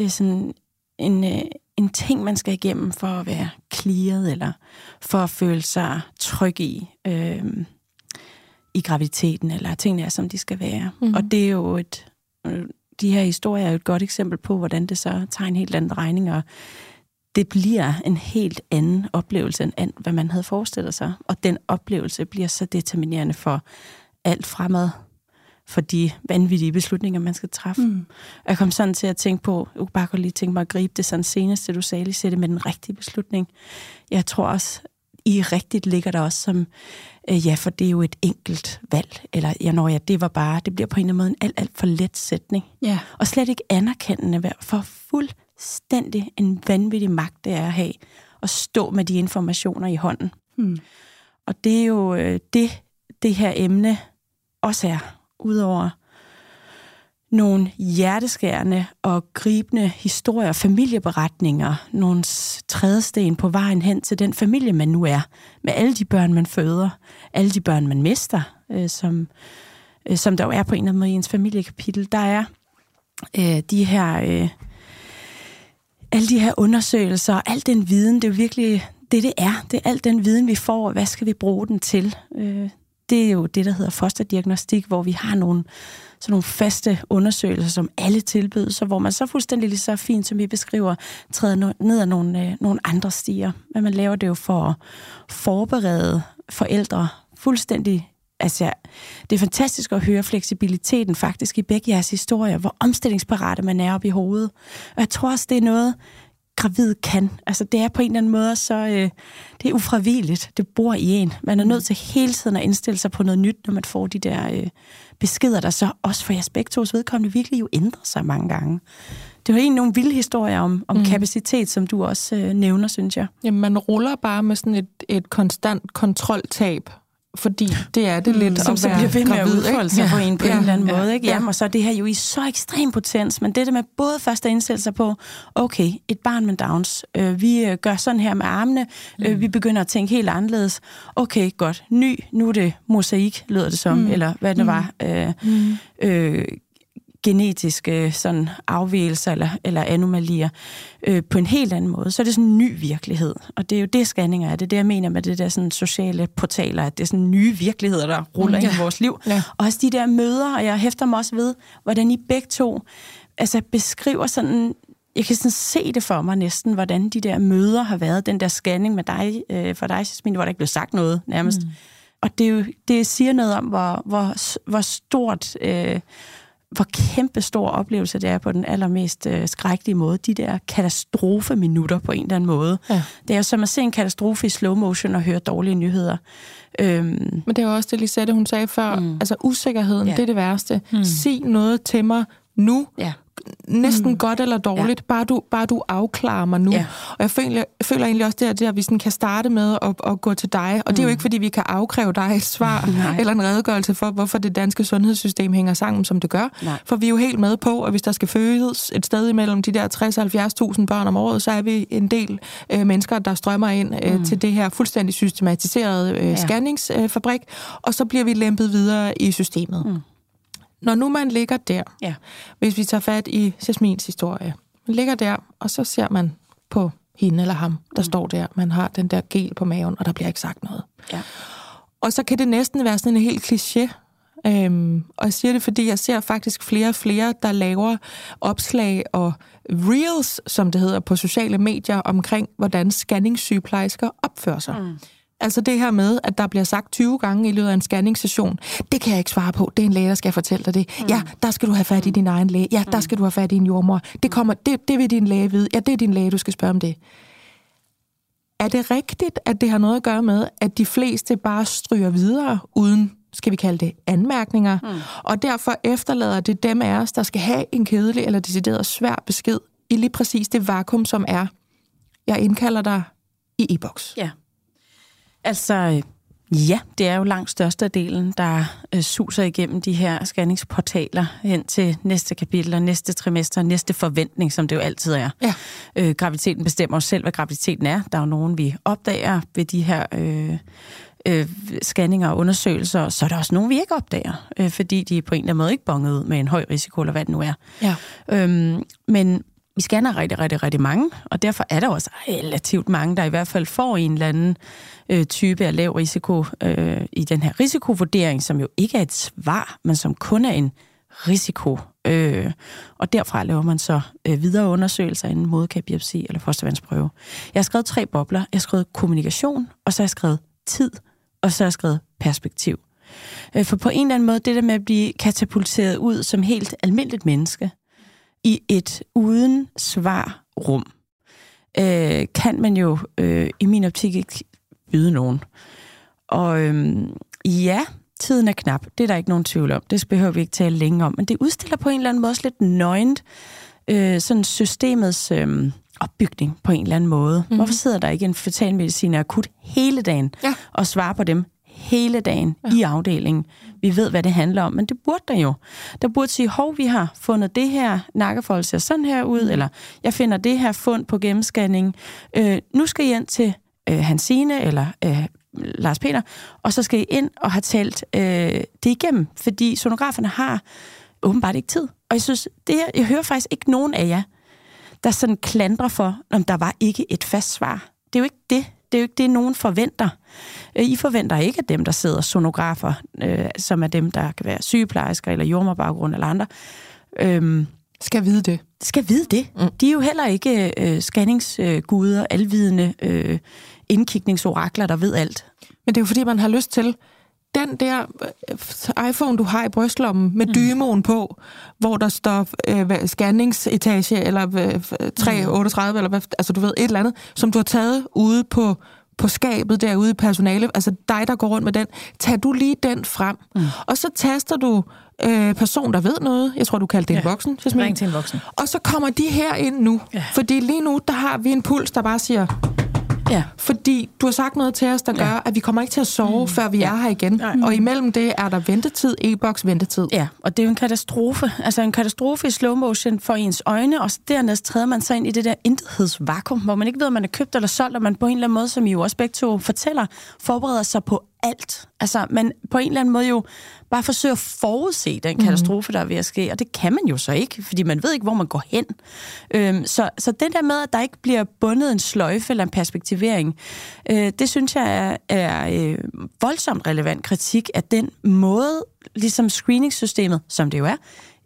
øh, sådan en, øh, en ting, man skal igennem for at være clearet, eller for at føle sig tryg i, øh, i graviditeten, eller tingene er, som de skal være. Mm. Og det er jo et, øh, de her historier er jo et godt eksempel på, hvordan det så tager en helt anden regning, og det bliver en helt anden oplevelse, end hvad man havde forestillet sig. Og den oplevelse bliver så determinerende for alt fremad, for de vanvittige beslutninger, man skal træffe. Mm. Og jeg kom sådan til at tænke på, jeg kunne bare godt lige tænke mig at gribe det sådan seneste, du sagde, lige sætte med den rigtige beslutning. Jeg tror også, i rigtigt ligger der også som, øh, ja, for det er jo et enkelt valg, eller ja, når ja, det var bare, det bliver på en eller anden måde en alt, alt for let sætning. Ja. Og slet ikke anerkendende for fuldstændig en vanvittig magt, det er at have, at stå med de informationer i hånden. Mm. Og det er jo øh, det, det her emne også er, udover nogle hjerteskærende og gribende historier, familieberetninger, nogle trædesten på vejen hen til den familie, man nu er, med alle de børn, man føder, alle de børn, man mister, øh, som, øh, som der jo er på en eller anden måde i ens familiekapitel. Der er øh, de her... Øh, alle de her undersøgelser, og al den viden, det er jo virkelig det, det er. Det er al den viden, vi får, og hvad skal vi bruge den til? Øh, det er jo det, der hedder fosterdiagnostik, hvor vi har nogle, sådan nogle faste undersøgelser, som alle tilbyder, så hvor man så fuldstændig lige så fint, som vi beskriver, træder ned ad nogle, øh, nogle andre stier. Men man laver det jo for at forberede forældre fuldstændig altså, det er fantastisk at høre fleksibiliteten faktisk i begge jeres historier, hvor omstillingsparate man er op i hovedet. Og jeg tror også, det er noget, gravid kan. Altså, det er på en eller anden måde, så øh, det er ufravilligt. Det bor i en. Man er nødt til hele tiden at indstille sig på noget nyt, når man får de der øh, beskeder, der så også for jeres begge tos vedkommende virkelig jo ændrer sig mange gange. Det var egentlig nogle vilde historier om, om mm. kapacitet, som du også øh, nævner, synes jeg. Jamen, man ruller bare med sådan et, et konstant kontroltab fordi det er det mm, lidt som at så bliver ved med at udfolde sig ja. på en på ja. en eller anden ja. måde. Ikke? Jamen, og så er det her jo i så ekstrem potens, men det der med både først at indsætte sig på, okay, et barn med Downs, øh, vi øh, gør sådan her med armene, øh, mm. vi begynder at tænke helt anderledes. Okay, godt, ny, nu er det mosaik, lyder det som, mm. eller hvad det mm. var. Øh, mm. øh, genetiske sådan afvielser eller, eller anomalier øh, på en helt anden måde, så er det sådan en ny virkelighed. Og det er jo det, scanninger er. Det er det, jeg mener med det der sådan sociale portaler, at det er sådan nye virkeligheder, der ruller ja. ind i vores liv. Ja. Og også de der møder, og jeg hæfter mig også ved, hvordan I begge to altså beskriver sådan jeg kan sådan se det for mig næsten, hvordan de der møder har været, den der scanning med dig, øh, for dig, Jasmine, hvor der ikke blev sagt noget nærmest. Mm. Og det, er jo, det siger noget om, hvor, hvor, hvor stort øh, hvor kæmpe stor oplevelse det er på den allermest øh, skrækkelige måde. De der katastrofeminutter på en eller anden måde. Ja. Det er jo som at se en katastrofe i slow motion og høre dårlige nyheder. Øhm. Men det er jo også det, Lisette, hun sagde før. Mm. Altså usikkerheden, ja. det er det værste. Mm. Sig noget til mig nu. Ja næsten mm. godt eller dårligt, ja. bare, du, bare du afklarer mig nu. Ja. Og jeg føler, jeg føler egentlig også, det er det, at vi sådan kan starte med at, at gå til dig. Og mm. det er jo mm. ikke, fordi vi kan afkræve dig et svar Nej. eller en redegørelse for, hvorfor det danske sundhedssystem hænger sammen, som det gør. Nej. For vi er jo helt med på, at hvis der skal fødes et sted imellem de der 60-70.000 børn om året, så er vi en del øh, mennesker, der strømmer ind øh, mm. til det her fuldstændig systematiserede øh, ja. scanningsfabrik, øh, og så bliver vi lempet videre i systemet. Mm. Når nu man ligger der, ja. hvis vi tager fat i Jasmins historie, man ligger der, og så ser man på hende eller ham, der mm. står der, man har den der gel på maven, og der bliver ikke sagt noget. Ja. Og så kan det næsten være sådan en helt kliché, Øhm, og jeg siger det, fordi jeg ser faktisk flere og flere, der laver opslag og reels, som det hedder, på sociale medier omkring, hvordan scanningssygeplejersker opfører sig. Mm. Altså det her med, at der bliver sagt 20 gange i løbet af en scanningssession, det kan jeg ikke svare på. Det er en læge, der skal fortælle dig det. Mm. Ja, der skal du have fat i din egen læge. Ja, der mm. skal du have fat i en jordmor. Det, kommer, det, det vil din læge vide. Ja, det er din læge, du skal spørge om det. Er det rigtigt, at det har noget at gøre med, at de fleste bare stryger videre, uden, skal vi kalde det, anmærkninger, mm. og derfor efterlader det dem af os, der skal have en kedelig eller decideret svær besked i lige præcis det vakuum, som er, jeg indkalder dig i e-boks. Ja. Altså, ja, det er jo langt størstedelen, der øh, suser igennem de her scanningsportaler hen til næste kapitel og næste trimester, næste forventning, som det jo altid er. Ja. Øh, graviditeten bestemmer selv, hvad graviditeten er. Der er jo nogen, vi opdager ved de her... Øh, øh, scanninger og undersøgelser, så er der også nogen, vi ikke opdager, øh, fordi de på en eller anden måde ikke bonget ud med en høj risiko, eller hvad det nu er. Ja. Øhm, men vi scanner rigtig, rigtig, rigtig mange, og derfor er der også relativt mange, der i hvert fald får en eller anden øh, type af lav risiko øh, i den her risikovurdering, som jo ikke er et svar, men som kun er en risiko. Øh, og derfra laver man så øh, videre undersøgelser inden moderkabiopsi eller fostervandsprøve. Jeg har skrevet tre bobler. Jeg har skrevet kommunikation, og så har jeg skrevet tid, og så har jeg skrevet perspektiv. Øh, for på en eller anden måde, det der med at blive katapulteret ud som helt almindeligt menneske, i et uden svar rum, øh, kan man jo øh, i min optik ikke byde nogen. Og øh, ja, tiden er knap. Det er der ikke nogen tvivl om. Det behøver vi ikke tale længe om. Men det udstiller på en eller anden måde også lidt nøgent øh, sådan systemets øh, opbygning på en eller anden måde. Mm. Hvorfor sidder der ikke en fetalmediciner akut hele dagen ja. og svarer på dem hele dagen ja. i afdelingen. Vi ved, hvad det handler om, men det burde der jo. Der burde sige, hov, vi har fundet det her nakkefold ser sådan her ud, mm. eller jeg finder det her fund på gennemscanning. Øh, nu skal I ind til øh, Hansine eller øh, Lars Peter, og så skal I ind og have talt øh, det igennem, fordi sonograferne har åbenbart ikke tid. Og jeg synes, det, jeg hører faktisk ikke nogen af jer, der sådan klandrer for, om der var ikke et fast svar. Det er jo ikke det. Det er jo ikke det, nogen forventer. Øh, I forventer ikke, at dem, der sidder sonografer, øh, som er dem, der kan være sygeplejersker eller jordmorbaggrund eller andre, øh, skal vide det. Skal vide det. Mm. De er jo heller ikke øh, scanningsguder, alvidende øh, indkigningsorakler, der ved alt. Men det er jo fordi, man har lyst til, den der øh, iPhone, du har i brystlommen med mm. dymoen på, hvor der står øh, scanningsetage eller øh, 338, mm. eller hvad, altså du ved, et eller andet, som du har taget ude på, på skabet derude i personale, altså dig, der går rundt med den, tag du lige den frem, mm. og så taster du øh, person, der ved noget. Jeg tror, du kaldte det ja. en voksen. Ring til en voksen. Og så kommer de her ind nu. Ja. Fordi lige nu, der har vi en puls, der bare siger, Ja. Fordi du har sagt noget til os, der gør, ja. at vi kommer ikke til at sove, mm. før vi ja. er her igen. Nej. Og imellem det er der ventetid, e-boks ventetid. Ja, og det er jo en katastrofe. Altså en katastrofe i slow motion for ens øjne, og dernæst træder man sig ind i det der intethedsvakuum, hvor man ikke ved, om man er købt eller solgt, og man på en eller anden måde, som I jo også begge to fortæller, forbereder sig på alt. Altså, man på en eller anden måde jo bare forsøger at forudse den mhm. katastrofe, der er ved at ske, og det kan man jo så ikke, fordi man ved ikke, hvor man går hen. Øhm, så, så det der med, at der ikke bliver bundet en sløjfe eller en perspektivering, øh, det synes jeg er, er øh, voldsomt relevant kritik af den måde, ligesom screeningssystemet, som det jo er,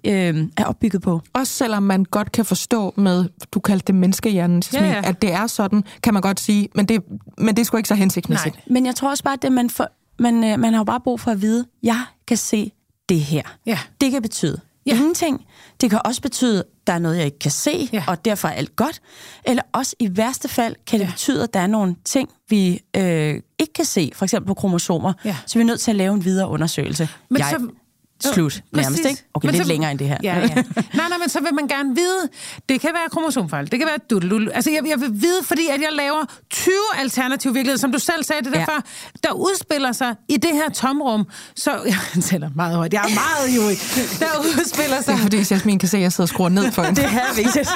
øh, er opbygget på. Også selvom man godt kan forstå med, du kaldte det menneskehjernen, ja, ja. at det er sådan, kan man godt sige, men det, men det er sgu ikke så hensigtsmæssigt. Nej. Men jeg tror også bare, at det, man, for, man, øh, man har jo bare brug for at vide, jeg kan se det her. Ja. Det kan betyde ja. ingenting. Det kan også betyde, at der er noget, jeg ikke kan se, ja. og derfor er alt godt. Eller også i værste fald kan det ja. betyde, at der er nogle ting, vi øh, ikke kan se, for eksempel på kromosomer, ja. så vi er nødt til at lave en videre undersøgelse. Men jeg, så, Slut, jo, nærmest, ikke? Okay, men lidt så, længere end det her. Ja, ja. nej, nej, men så vil man gerne vide, det kan være kromosomfejl, det kan være dudelul. Altså, jeg, jeg vil vide, fordi at jeg laver 20 alternative virkeligheder, som du selv sagde det der ja. før, der udspiller sig i det her tomrum. Så, jeg tæller meget højt, jeg er meget jo Der udspiller sig... Det er fordi, Jasmin kan se, at jeg sidder og skruer ned for det. er vigtigt.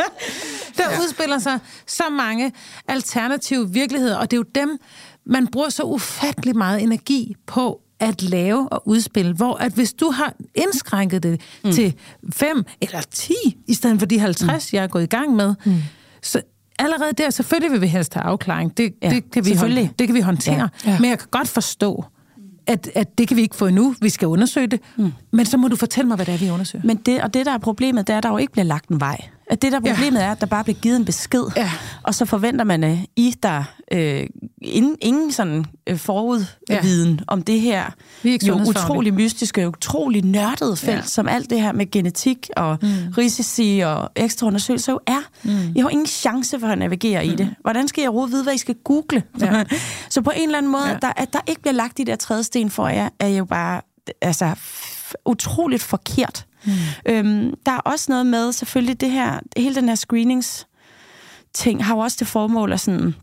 der ja. udspiller sig så mange alternative virkeligheder, og det er jo dem, man bruger så ufattelig meget energi på at lave og udspille, hvor at hvis du har indskrænket det mm. til 5 eller 10, i stedet for de 50, mm. jeg er gået i gang med, mm. så allerede der, selvfølgelig vil vi helst have afklaring. Det, ja, det, kan, vi hånd, det kan vi håndtere. Ja. Ja. Men jeg kan godt forstå, at, at det kan vi ikke få endnu. Vi skal undersøge det. Mm. Men så må du fortælle mig, hvad det er, vi undersøger. Men det, og det, der er problemet, det er, at der jo ikke bliver lagt en vej. At det der problemet ja. er, at der bare bliver givet en besked, ja. og så forventer man, at I der øh, ingen, ingen sådan øh, forudviden ja. om det her jo utrolig mystiske, utrolig nørdede felt, ja. som alt det her med genetik og mm. risici og ekstra undersøgelser jo er. Mm. I har ingen chance for at navigere mm. i det. Hvordan skal jeg overhovedet vide, hvad I skal google? Ja. så på en eller anden måde, ja. der, at der ikke bliver lagt de der trædesten for jer, er jo bare altså, utroligt forkert. Mm. Øhm, der er også noget med, selvfølgelig det her, hele den her screenings ting har jo også det formål at, sådan,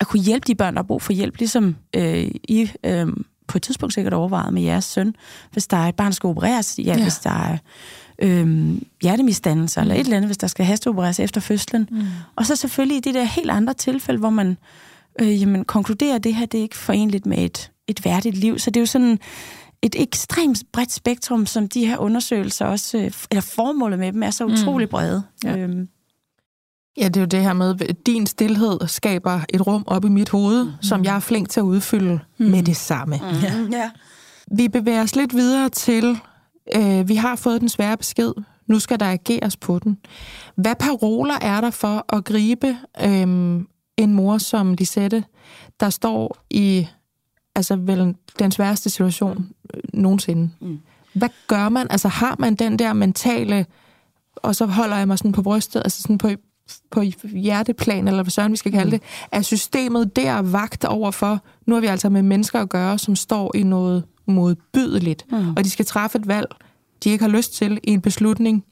at kunne hjælpe de børn, der har brug for hjælp, ligesom øh, I øh, på et tidspunkt sikkert overvejet med jeres søn, hvis der er et barn, der skal opereres, ja, ja. hvis der er øh, hjertemisdannelser, mm. eller et eller andet, hvis der skal hasteopereres efter fødslen. Mm. Og så selvfølgelig i de der helt andre tilfælde, hvor man øh, jamen, konkluderer, at det her det er ikke forenligt med et, et værdigt liv. Så det er jo sådan et ekstremt bredt spektrum, som de her undersøgelser også, øh, eller formålet med dem er så mm. utrolig brede. Ja. Øhm. Ja, det er jo det her med, at din stillhed skaber et rum op i mit hoved, mm. som jeg er flink til at udfylde mm. med det samme. Mm. Ja. Ja. Vi bevæger os lidt videre til, øh, vi har fået den svære besked, nu skal der ageres på den. Hvad paroler er der for at gribe øh, en mor som Lisette, der står i altså vel den sværeste situation øh, nogensinde. Mm. Hvad gør man? Altså har man den der mentale, og så holder jeg mig sådan på brystet, altså sådan på, på hjerteplan, eller hvad søren vi skal kalde mm. det, er systemet der vagt over for, nu har vi altså med mennesker at gøre, som står i noget modbydeligt, mm. og de skal træffe et valg, de ikke har lyst til, i en beslutning,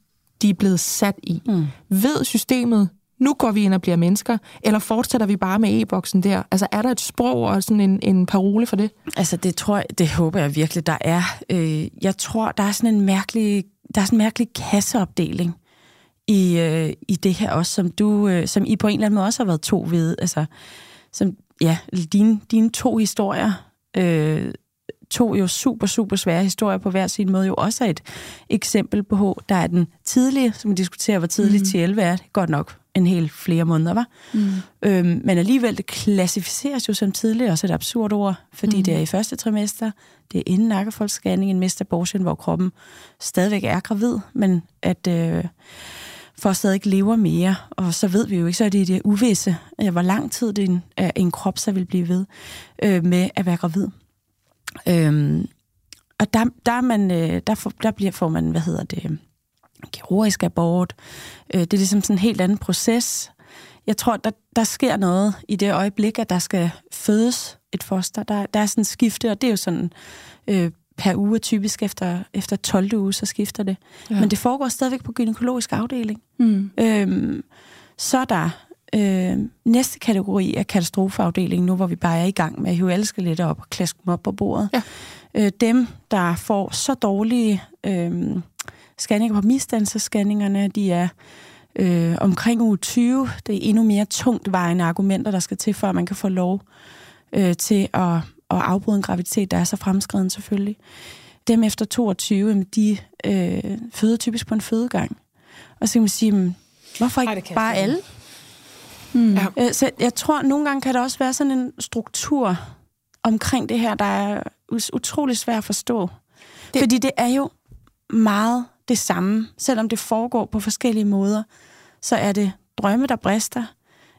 de er blevet sat i. Mm. Ved systemet nu går vi ind og bliver mennesker, eller fortsætter vi bare med e-boksen der? Altså er der et sprog og sådan en, en parole for det? Altså det tror jeg, det håber jeg virkelig, der er. Øh, jeg tror, der er sådan en mærkelig, der er sådan en mærkelig kasseopdeling i, øh, i det her også, som du, øh, som I på en eller anden måde også har været to ved. Altså, som, ja, dine, dine to historier, øh, to jo super, super svære historier på hver sin måde, jo også er et eksempel på, der er den tidlige, som vi diskuterer, hvor tidligt mm. til 11 er, godt nok en hel flere måneder, var. Mm. Øhm, men alligevel, det klassificeres jo som tidligt, også et absurd ord, fordi mm. det er i første trimester, det er inden nakkefoldsscanning, en mestabortion, hvor kroppen stadigvæk er gravid, men at øh, for stadig lever mere, og så ved vi jo ikke, så er det det uvisse, hvor lang tid det en, en krop så vil blive ved øh, med at være gravid. Øhm, og der, der, er man, øh, der, får, der bliver, får man, hvad hedder det, kirurgisk abort. Øh, det er ligesom sådan en helt anden proces. Jeg tror, der, der sker noget i det øjeblik, at der skal fødes et foster. Der, der er sådan en skifte, og det er jo sådan øh, per uge typisk efter, efter 12. uge, så skifter det. Ja. Men det foregår stadigvæk på gynækologisk afdeling. Mm. Øhm, så er der øh, næste kategori af katastrofeafdelingen, nu hvor vi bare er i gang med at hive alle skeletter op og klaske dem op på bordet. Ja. Øh, dem, der får så dårlige øh, scanninger på misdannelsesscanningerne, de er øh, omkring uge 20. Det er endnu mere tungt vejende argumenter, der skal til, for at man kan få lov øh, til at, at afbryde en graviditet, der er så fremskreden selvfølgelig. Dem efter 22, de øh, føder typisk på en fødegang. Og så kan man sige, hvorfor ikke Ej, bare alle? Mm. Ja. Øh, så jeg tror, nogle gange kan der også være sådan en struktur omkring det her, der er utrolig svært at forstå. Det... Fordi det er jo meget det samme. Selvom det foregår på forskellige måder, så er det drømme, der brister.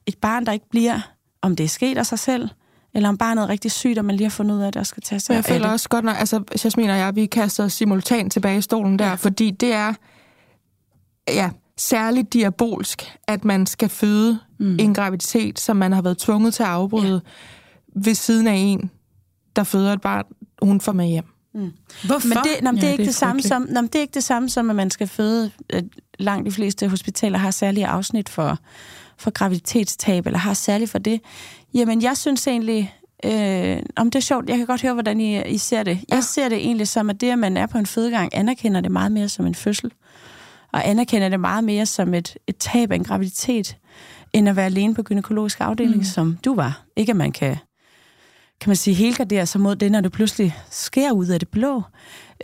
Et barn, der ikke bliver, om det er sket af sig selv, eller om barnet er rigtig sygt, og man lige har fundet ud af, at der skal tage sig Jeg føler også godt, når altså, Jasmin og jeg, vi kaster simultant tilbage i stolen der, ja. fordi det er, ja, særligt diabolsk, at man skal føde mm. en graviditet, som man har været tvunget til at afbryde ja. ved siden af en, der føder et barn, hun får med hjem. Mm. Hvorfor? Men det, nå, det, er ikke det, er det samme som, nå, det er ikke det samme som, at man skal føde. Langt de fleste hospitaler har særlige afsnit for, for graviditetstab, eller har særligt for det. Jamen, jeg synes egentlig, øh, om det er sjovt, jeg kan godt høre, hvordan I, I ser det. Jeg ja. ser det egentlig som, at det, at man er på en fødegang, anerkender det meget mere som en fødsel og anerkender det meget mere som et, et tab af en graviditet, end at være alene på gynækologisk afdeling, mm. som du var. Ikke at man kan, kan man sige, helgardere sig mod det, når det pludselig sker ud af det blå.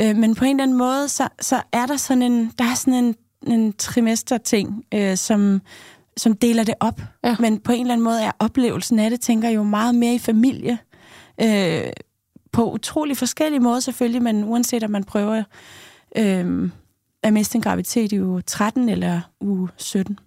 Øh, men på en eller anden måde, så, så er der sådan en, der er sådan en, en trimester-ting, øh, som, som deler det op. Ja. Men på en eller anden måde er oplevelsen af det, tænker jo meget mere i familie. Øh, på utrolig forskellige måder selvfølgelig, men uanset om man prøver øh, at miste en graviditet i uge 13 eller uge 17.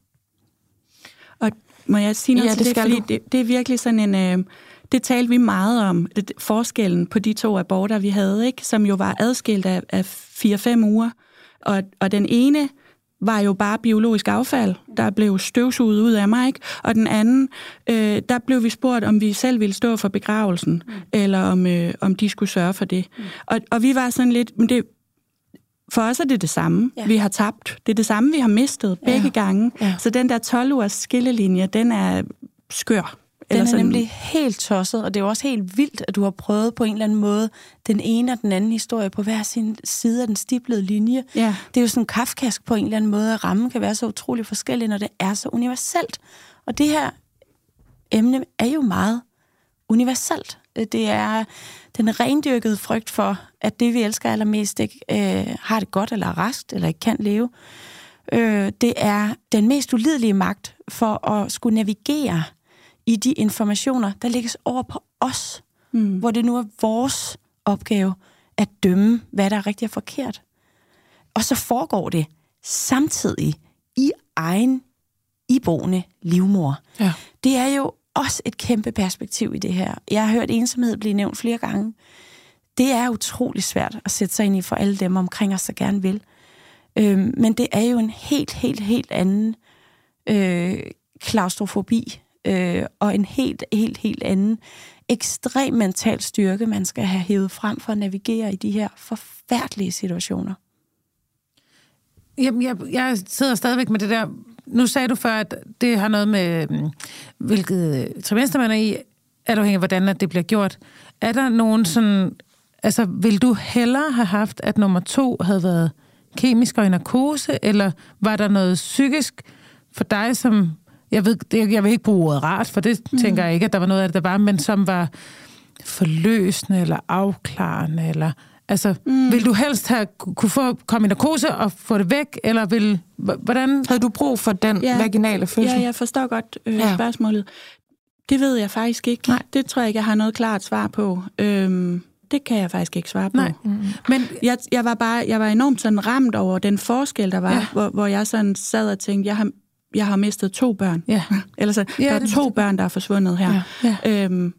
Og må jeg sige noget ja, til det, det fordi det, det er virkelig sådan en... Øh, det talte vi meget om, det, forskellen på de to aborter, vi havde, ikke, som jo var adskilt af, af 4-5 uger. Og, og den ene var jo bare biologisk affald, der blev støvsuget ud af mig, ikke? og den anden, øh, der blev vi spurgt, om vi selv ville stå for begravelsen, mm. eller om, øh, om de skulle sørge for det. Mm. Og, og vi var sådan lidt, men det, for os er det det samme, ja. vi har tabt. Det er det samme, vi har mistet begge ja. gange. Ja. Så den der 12-ugers skillelinje, den er skør. Den er sådan. nemlig helt tosset, og det er jo også helt vildt, at du har prøvet på en eller anden måde den ene og den anden historie på hver sin side af den stiplede linje. Ja. Det er jo sådan kafkask på en eller anden måde, at rammen kan være så utrolig forskellig, når det er så universelt. Og det her emne er jo meget universelt. Det er den rendyrkede frygt for, at det, vi elsker allermest, ikke øh, har det godt eller er raskt, eller ikke kan leve. Øh, det er den mest ulidelige magt for at skulle navigere i de informationer, der lægges over på os, mm. hvor det nu er vores opgave at dømme, hvad der er rigtigt og forkert. Og så foregår det samtidig i egen iboende livmor. Ja. Det er jo også et kæmpe perspektiv i det her. Jeg har hørt ensomhed blive nævnt flere gange. Det er utrolig svært at sætte sig ind i for alle dem omkring os, der gerne vil. Øhm, men det er jo en helt, helt, helt anden øh, klaustrofobi, øh, og en helt, helt, helt anden ekstrem mental styrke, man skal have hævet frem for at navigere i de her forfærdelige situationer. Jamen, jeg, jeg sidder stadigvæk med det der nu sagde du før, at det har noget med, mm, hvilket øh, trimester man er i, er afhængig af, hvordan at det bliver gjort. Er der nogen sådan... Altså, vil du hellere have haft, at nummer to havde været kemisk og i narkose, eller var der noget psykisk for dig, som... Jeg, ved, jeg vil ikke bruge ordet rart, for det mm. tænker jeg ikke, at der var noget af det, der var, men som var forløsende eller afklarende, eller... Altså, mm. vil du helst have, kunne få, komme i narkose og få det væk, eller vil... Hvordan... Havde du brug for den ja, vaginale fødsel? Ja, jeg forstår godt øh, ja. spørgsmålet. Det ved jeg faktisk ikke. Nej. Det tror jeg ikke, jeg har noget klart svar på. Øhm, det kan jeg faktisk ikke svare på. Nej. Mm-hmm. Men jeg, jeg var bare jeg var enormt sådan ramt over den forskel, der var, ja. hvor, hvor jeg sådan sad og tænkte, jeg har, jeg har mistet to børn. Ja. Eller så, ja, der er to børn, der er forsvundet her. Ja. Ja. Øhm, men,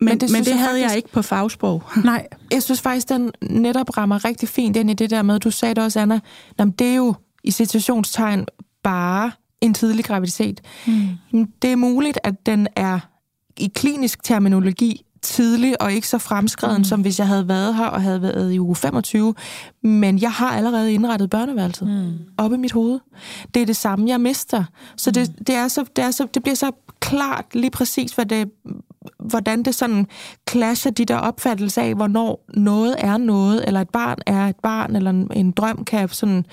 men det, men det jeg havde faktisk, jeg ikke på fagsprog. Nej, jeg synes faktisk, den netop rammer rigtig fint ind i det der med, du sagde det også, Anna, jamen, det er jo i situationstegn bare en tidlig graviditet. Mm. Det er muligt, at den er i klinisk terminologi tidlig og ikke så fremskreden, mm. som hvis jeg havde været her og havde været i uge 25. Men jeg har allerede indrettet børneværelset mm. op i mit hoved. Det er det samme, jeg mister. Så det, mm. det, er så, det, er så, det bliver så klart lige præcis, hvad det, hvordan det sådan clasher de der opfattelser af, hvornår noget er noget, eller et barn er et barn, eller en, en drøm kan sådan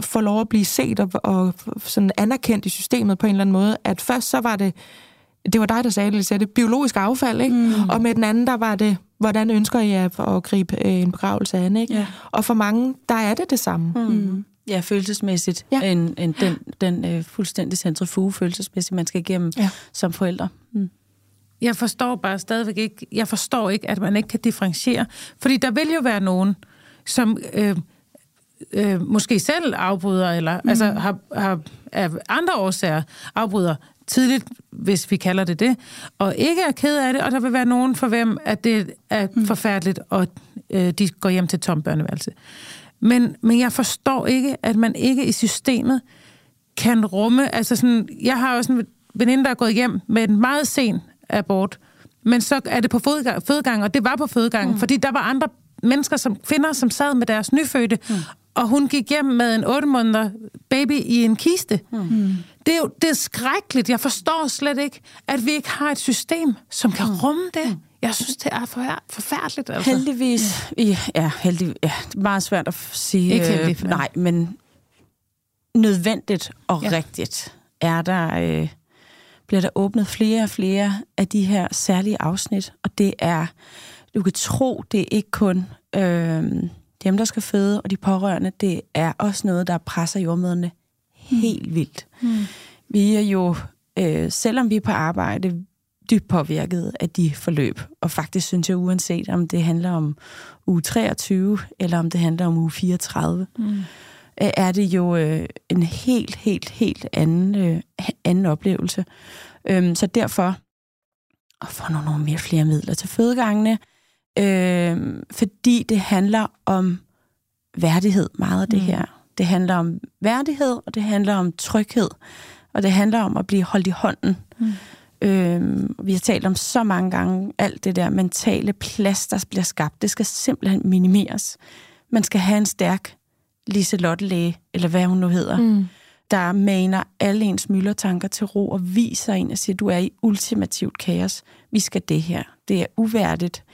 få lov at blive set og, og sådan anerkendt i systemet på en eller anden måde, at først så var det, det var dig, der sagde det, det biologisk affald, ikke? Mm. og med den anden, der var det, hvordan ønsker I at, at gribe øh, en begravelse an, ikke? Ja. Og for mange, der er det det samme. Mm. Mm. Ja, følelsesmæssigt. Ja. En, en, den den øh, fuldstændig centrifuge følelsesmæssigt, man skal igennem ja. som forældre. Mm. Jeg forstår bare stadigvæk ikke, jeg forstår ikke, at man ikke kan differentiere. Fordi der vil jo være nogen, som... Øh, øh, måske selv afbryder, eller mm. altså har, har af andre årsager afbryder tidligt, hvis vi kalder det det, og ikke er ked af det, og der vil være nogen for hvem, at det er mm. forfærdeligt, og øh, de går hjem til tom børneværelse. Men, men jeg forstår ikke, at man ikke i systemet kan rumme, altså sådan, jeg har også en veninde, der er gået hjem med en meget sen abort, men så er det på fødegang, fødegang og det var på fødegang, mm. fordi der var andre mennesker, som kvinder, som sad med deres nyfødte, mm og hun gik hjem med en 8 måneder baby i en kiste. Mm. Det er jo det er skrækkeligt. Jeg forstår slet ikke, at vi ikke har et system, som kan mm. rumme det. Mm. Jeg synes, det er for, forfærdeligt. Altså. Heldigvis. Ja, ja, heldig, ja, det er meget svært at sige. Ikke heldig, øh, nej, men nødvendigt og ja. rigtigt er der, øh, bliver der åbnet flere og flere af de her særlige afsnit. Og det er, du kan tro, det er ikke kun... Øh, dem, der skal føde, og de pårørende, det er også noget, der presser jordmøderne helt mm. vildt. Mm. Vi er jo, øh, selvom vi er på arbejde, dybt påvirket af de forløb. Og faktisk synes jeg, uanset om det handler om uge 23, eller om det handler om uge 34, mm. øh, er det jo øh, en helt, helt, helt anden, øh, anden oplevelse. Øhm, så derfor at få nogle, nogle mere flere midler til fødegangene, øh, fordi det handler om værdighed, meget af det mm. her. Det handler om værdighed, og det handler om tryghed, og det handler om at blive holdt i hånden. Mm. Øh, vi har talt om så mange gange, alt det der mentale plads, der bliver skabt, det skal simpelthen minimeres. Man skal have en stærk Liselotte læge, eller hvad hun nu hedder, mm. der maner alle ens myldertanker til ro og viser en og siger, du er i ultimativt kaos. Vi skal det her. Det er uværdigt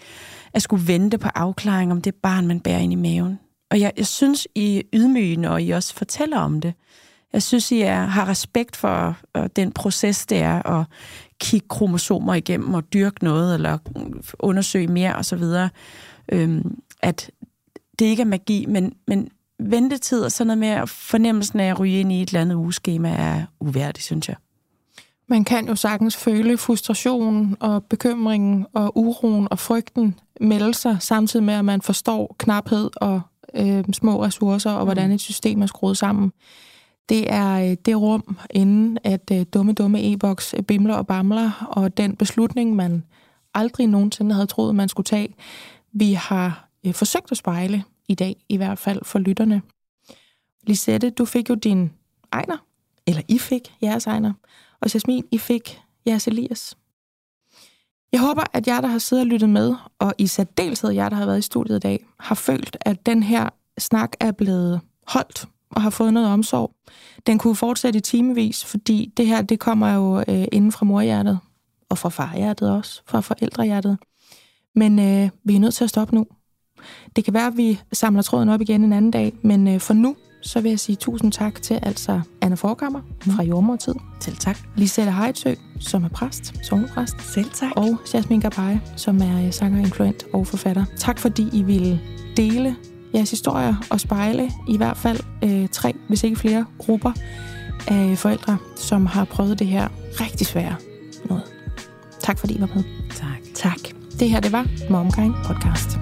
at skulle vente på afklaring om det barn, man bærer ind i maven. Og jeg, jeg synes, I ydmygende, og I også fortæller om det. Jeg synes, I er, har respekt for uh, den proces, det er at kigge kromosomer igennem og dyrke noget, eller undersøge mere osv. Øhm, at det ikke er magi, men, men ventetid og sådan noget med fornemmelsen af at ryge ind i et eller andet ugeskema er uværdigt, synes jeg. Man kan jo sagtens føle frustrationen og bekymringen og uroen og frygten melde sig, samtidig med, at man forstår knaphed og øh, små ressourcer, og hvordan mm. et system er skruet sammen. Det er øh, det rum, inden at øh, dumme, dumme e-boks bimler og bamler, og den beslutning, man aldrig nogensinde havde troet, man skulle tage, vi har øh, forsøgt at spejle i dag, i hvert fald for lytterne. Lisette, du fik jo din egner, eller I fik jeres egner, og Jasmin, I fik jeres Elias. Jeg håber, at jer, der har siddet og lyttet med, og i særdeleshed jer, der har været i studiet i dag, har følt, at den her snak er blevet holdt og har fået noget omsorg. Den kunne fortsætte i timevis, fordi det her, det kommer jo øh, inden fra morhjertet, og fra farhjertet også, fra forældrehjertet. Men øh, vi er nødt til at stoppe nu. Det kan være, at vi samler tråden op igen en anden dag, men øh, for nu, så vil jeg sige tusind tak til altså Anna Forkammer fra Jordmortid. Selv tak. Lisette Heitsø, som er præst, sovnepræst. Selv tak. Og Jasmin Gabay, som er øh, sanger, influent og forfatter. Tak fordi I ville dele jeres historier og spejle i hvert fald øh, tre, hvis ikke flere, grupper af forældre, som har prøvet det her rigtig svære noget. Tak fordi I var med. Tak. Tak. Det her, det var Momkind Podcast.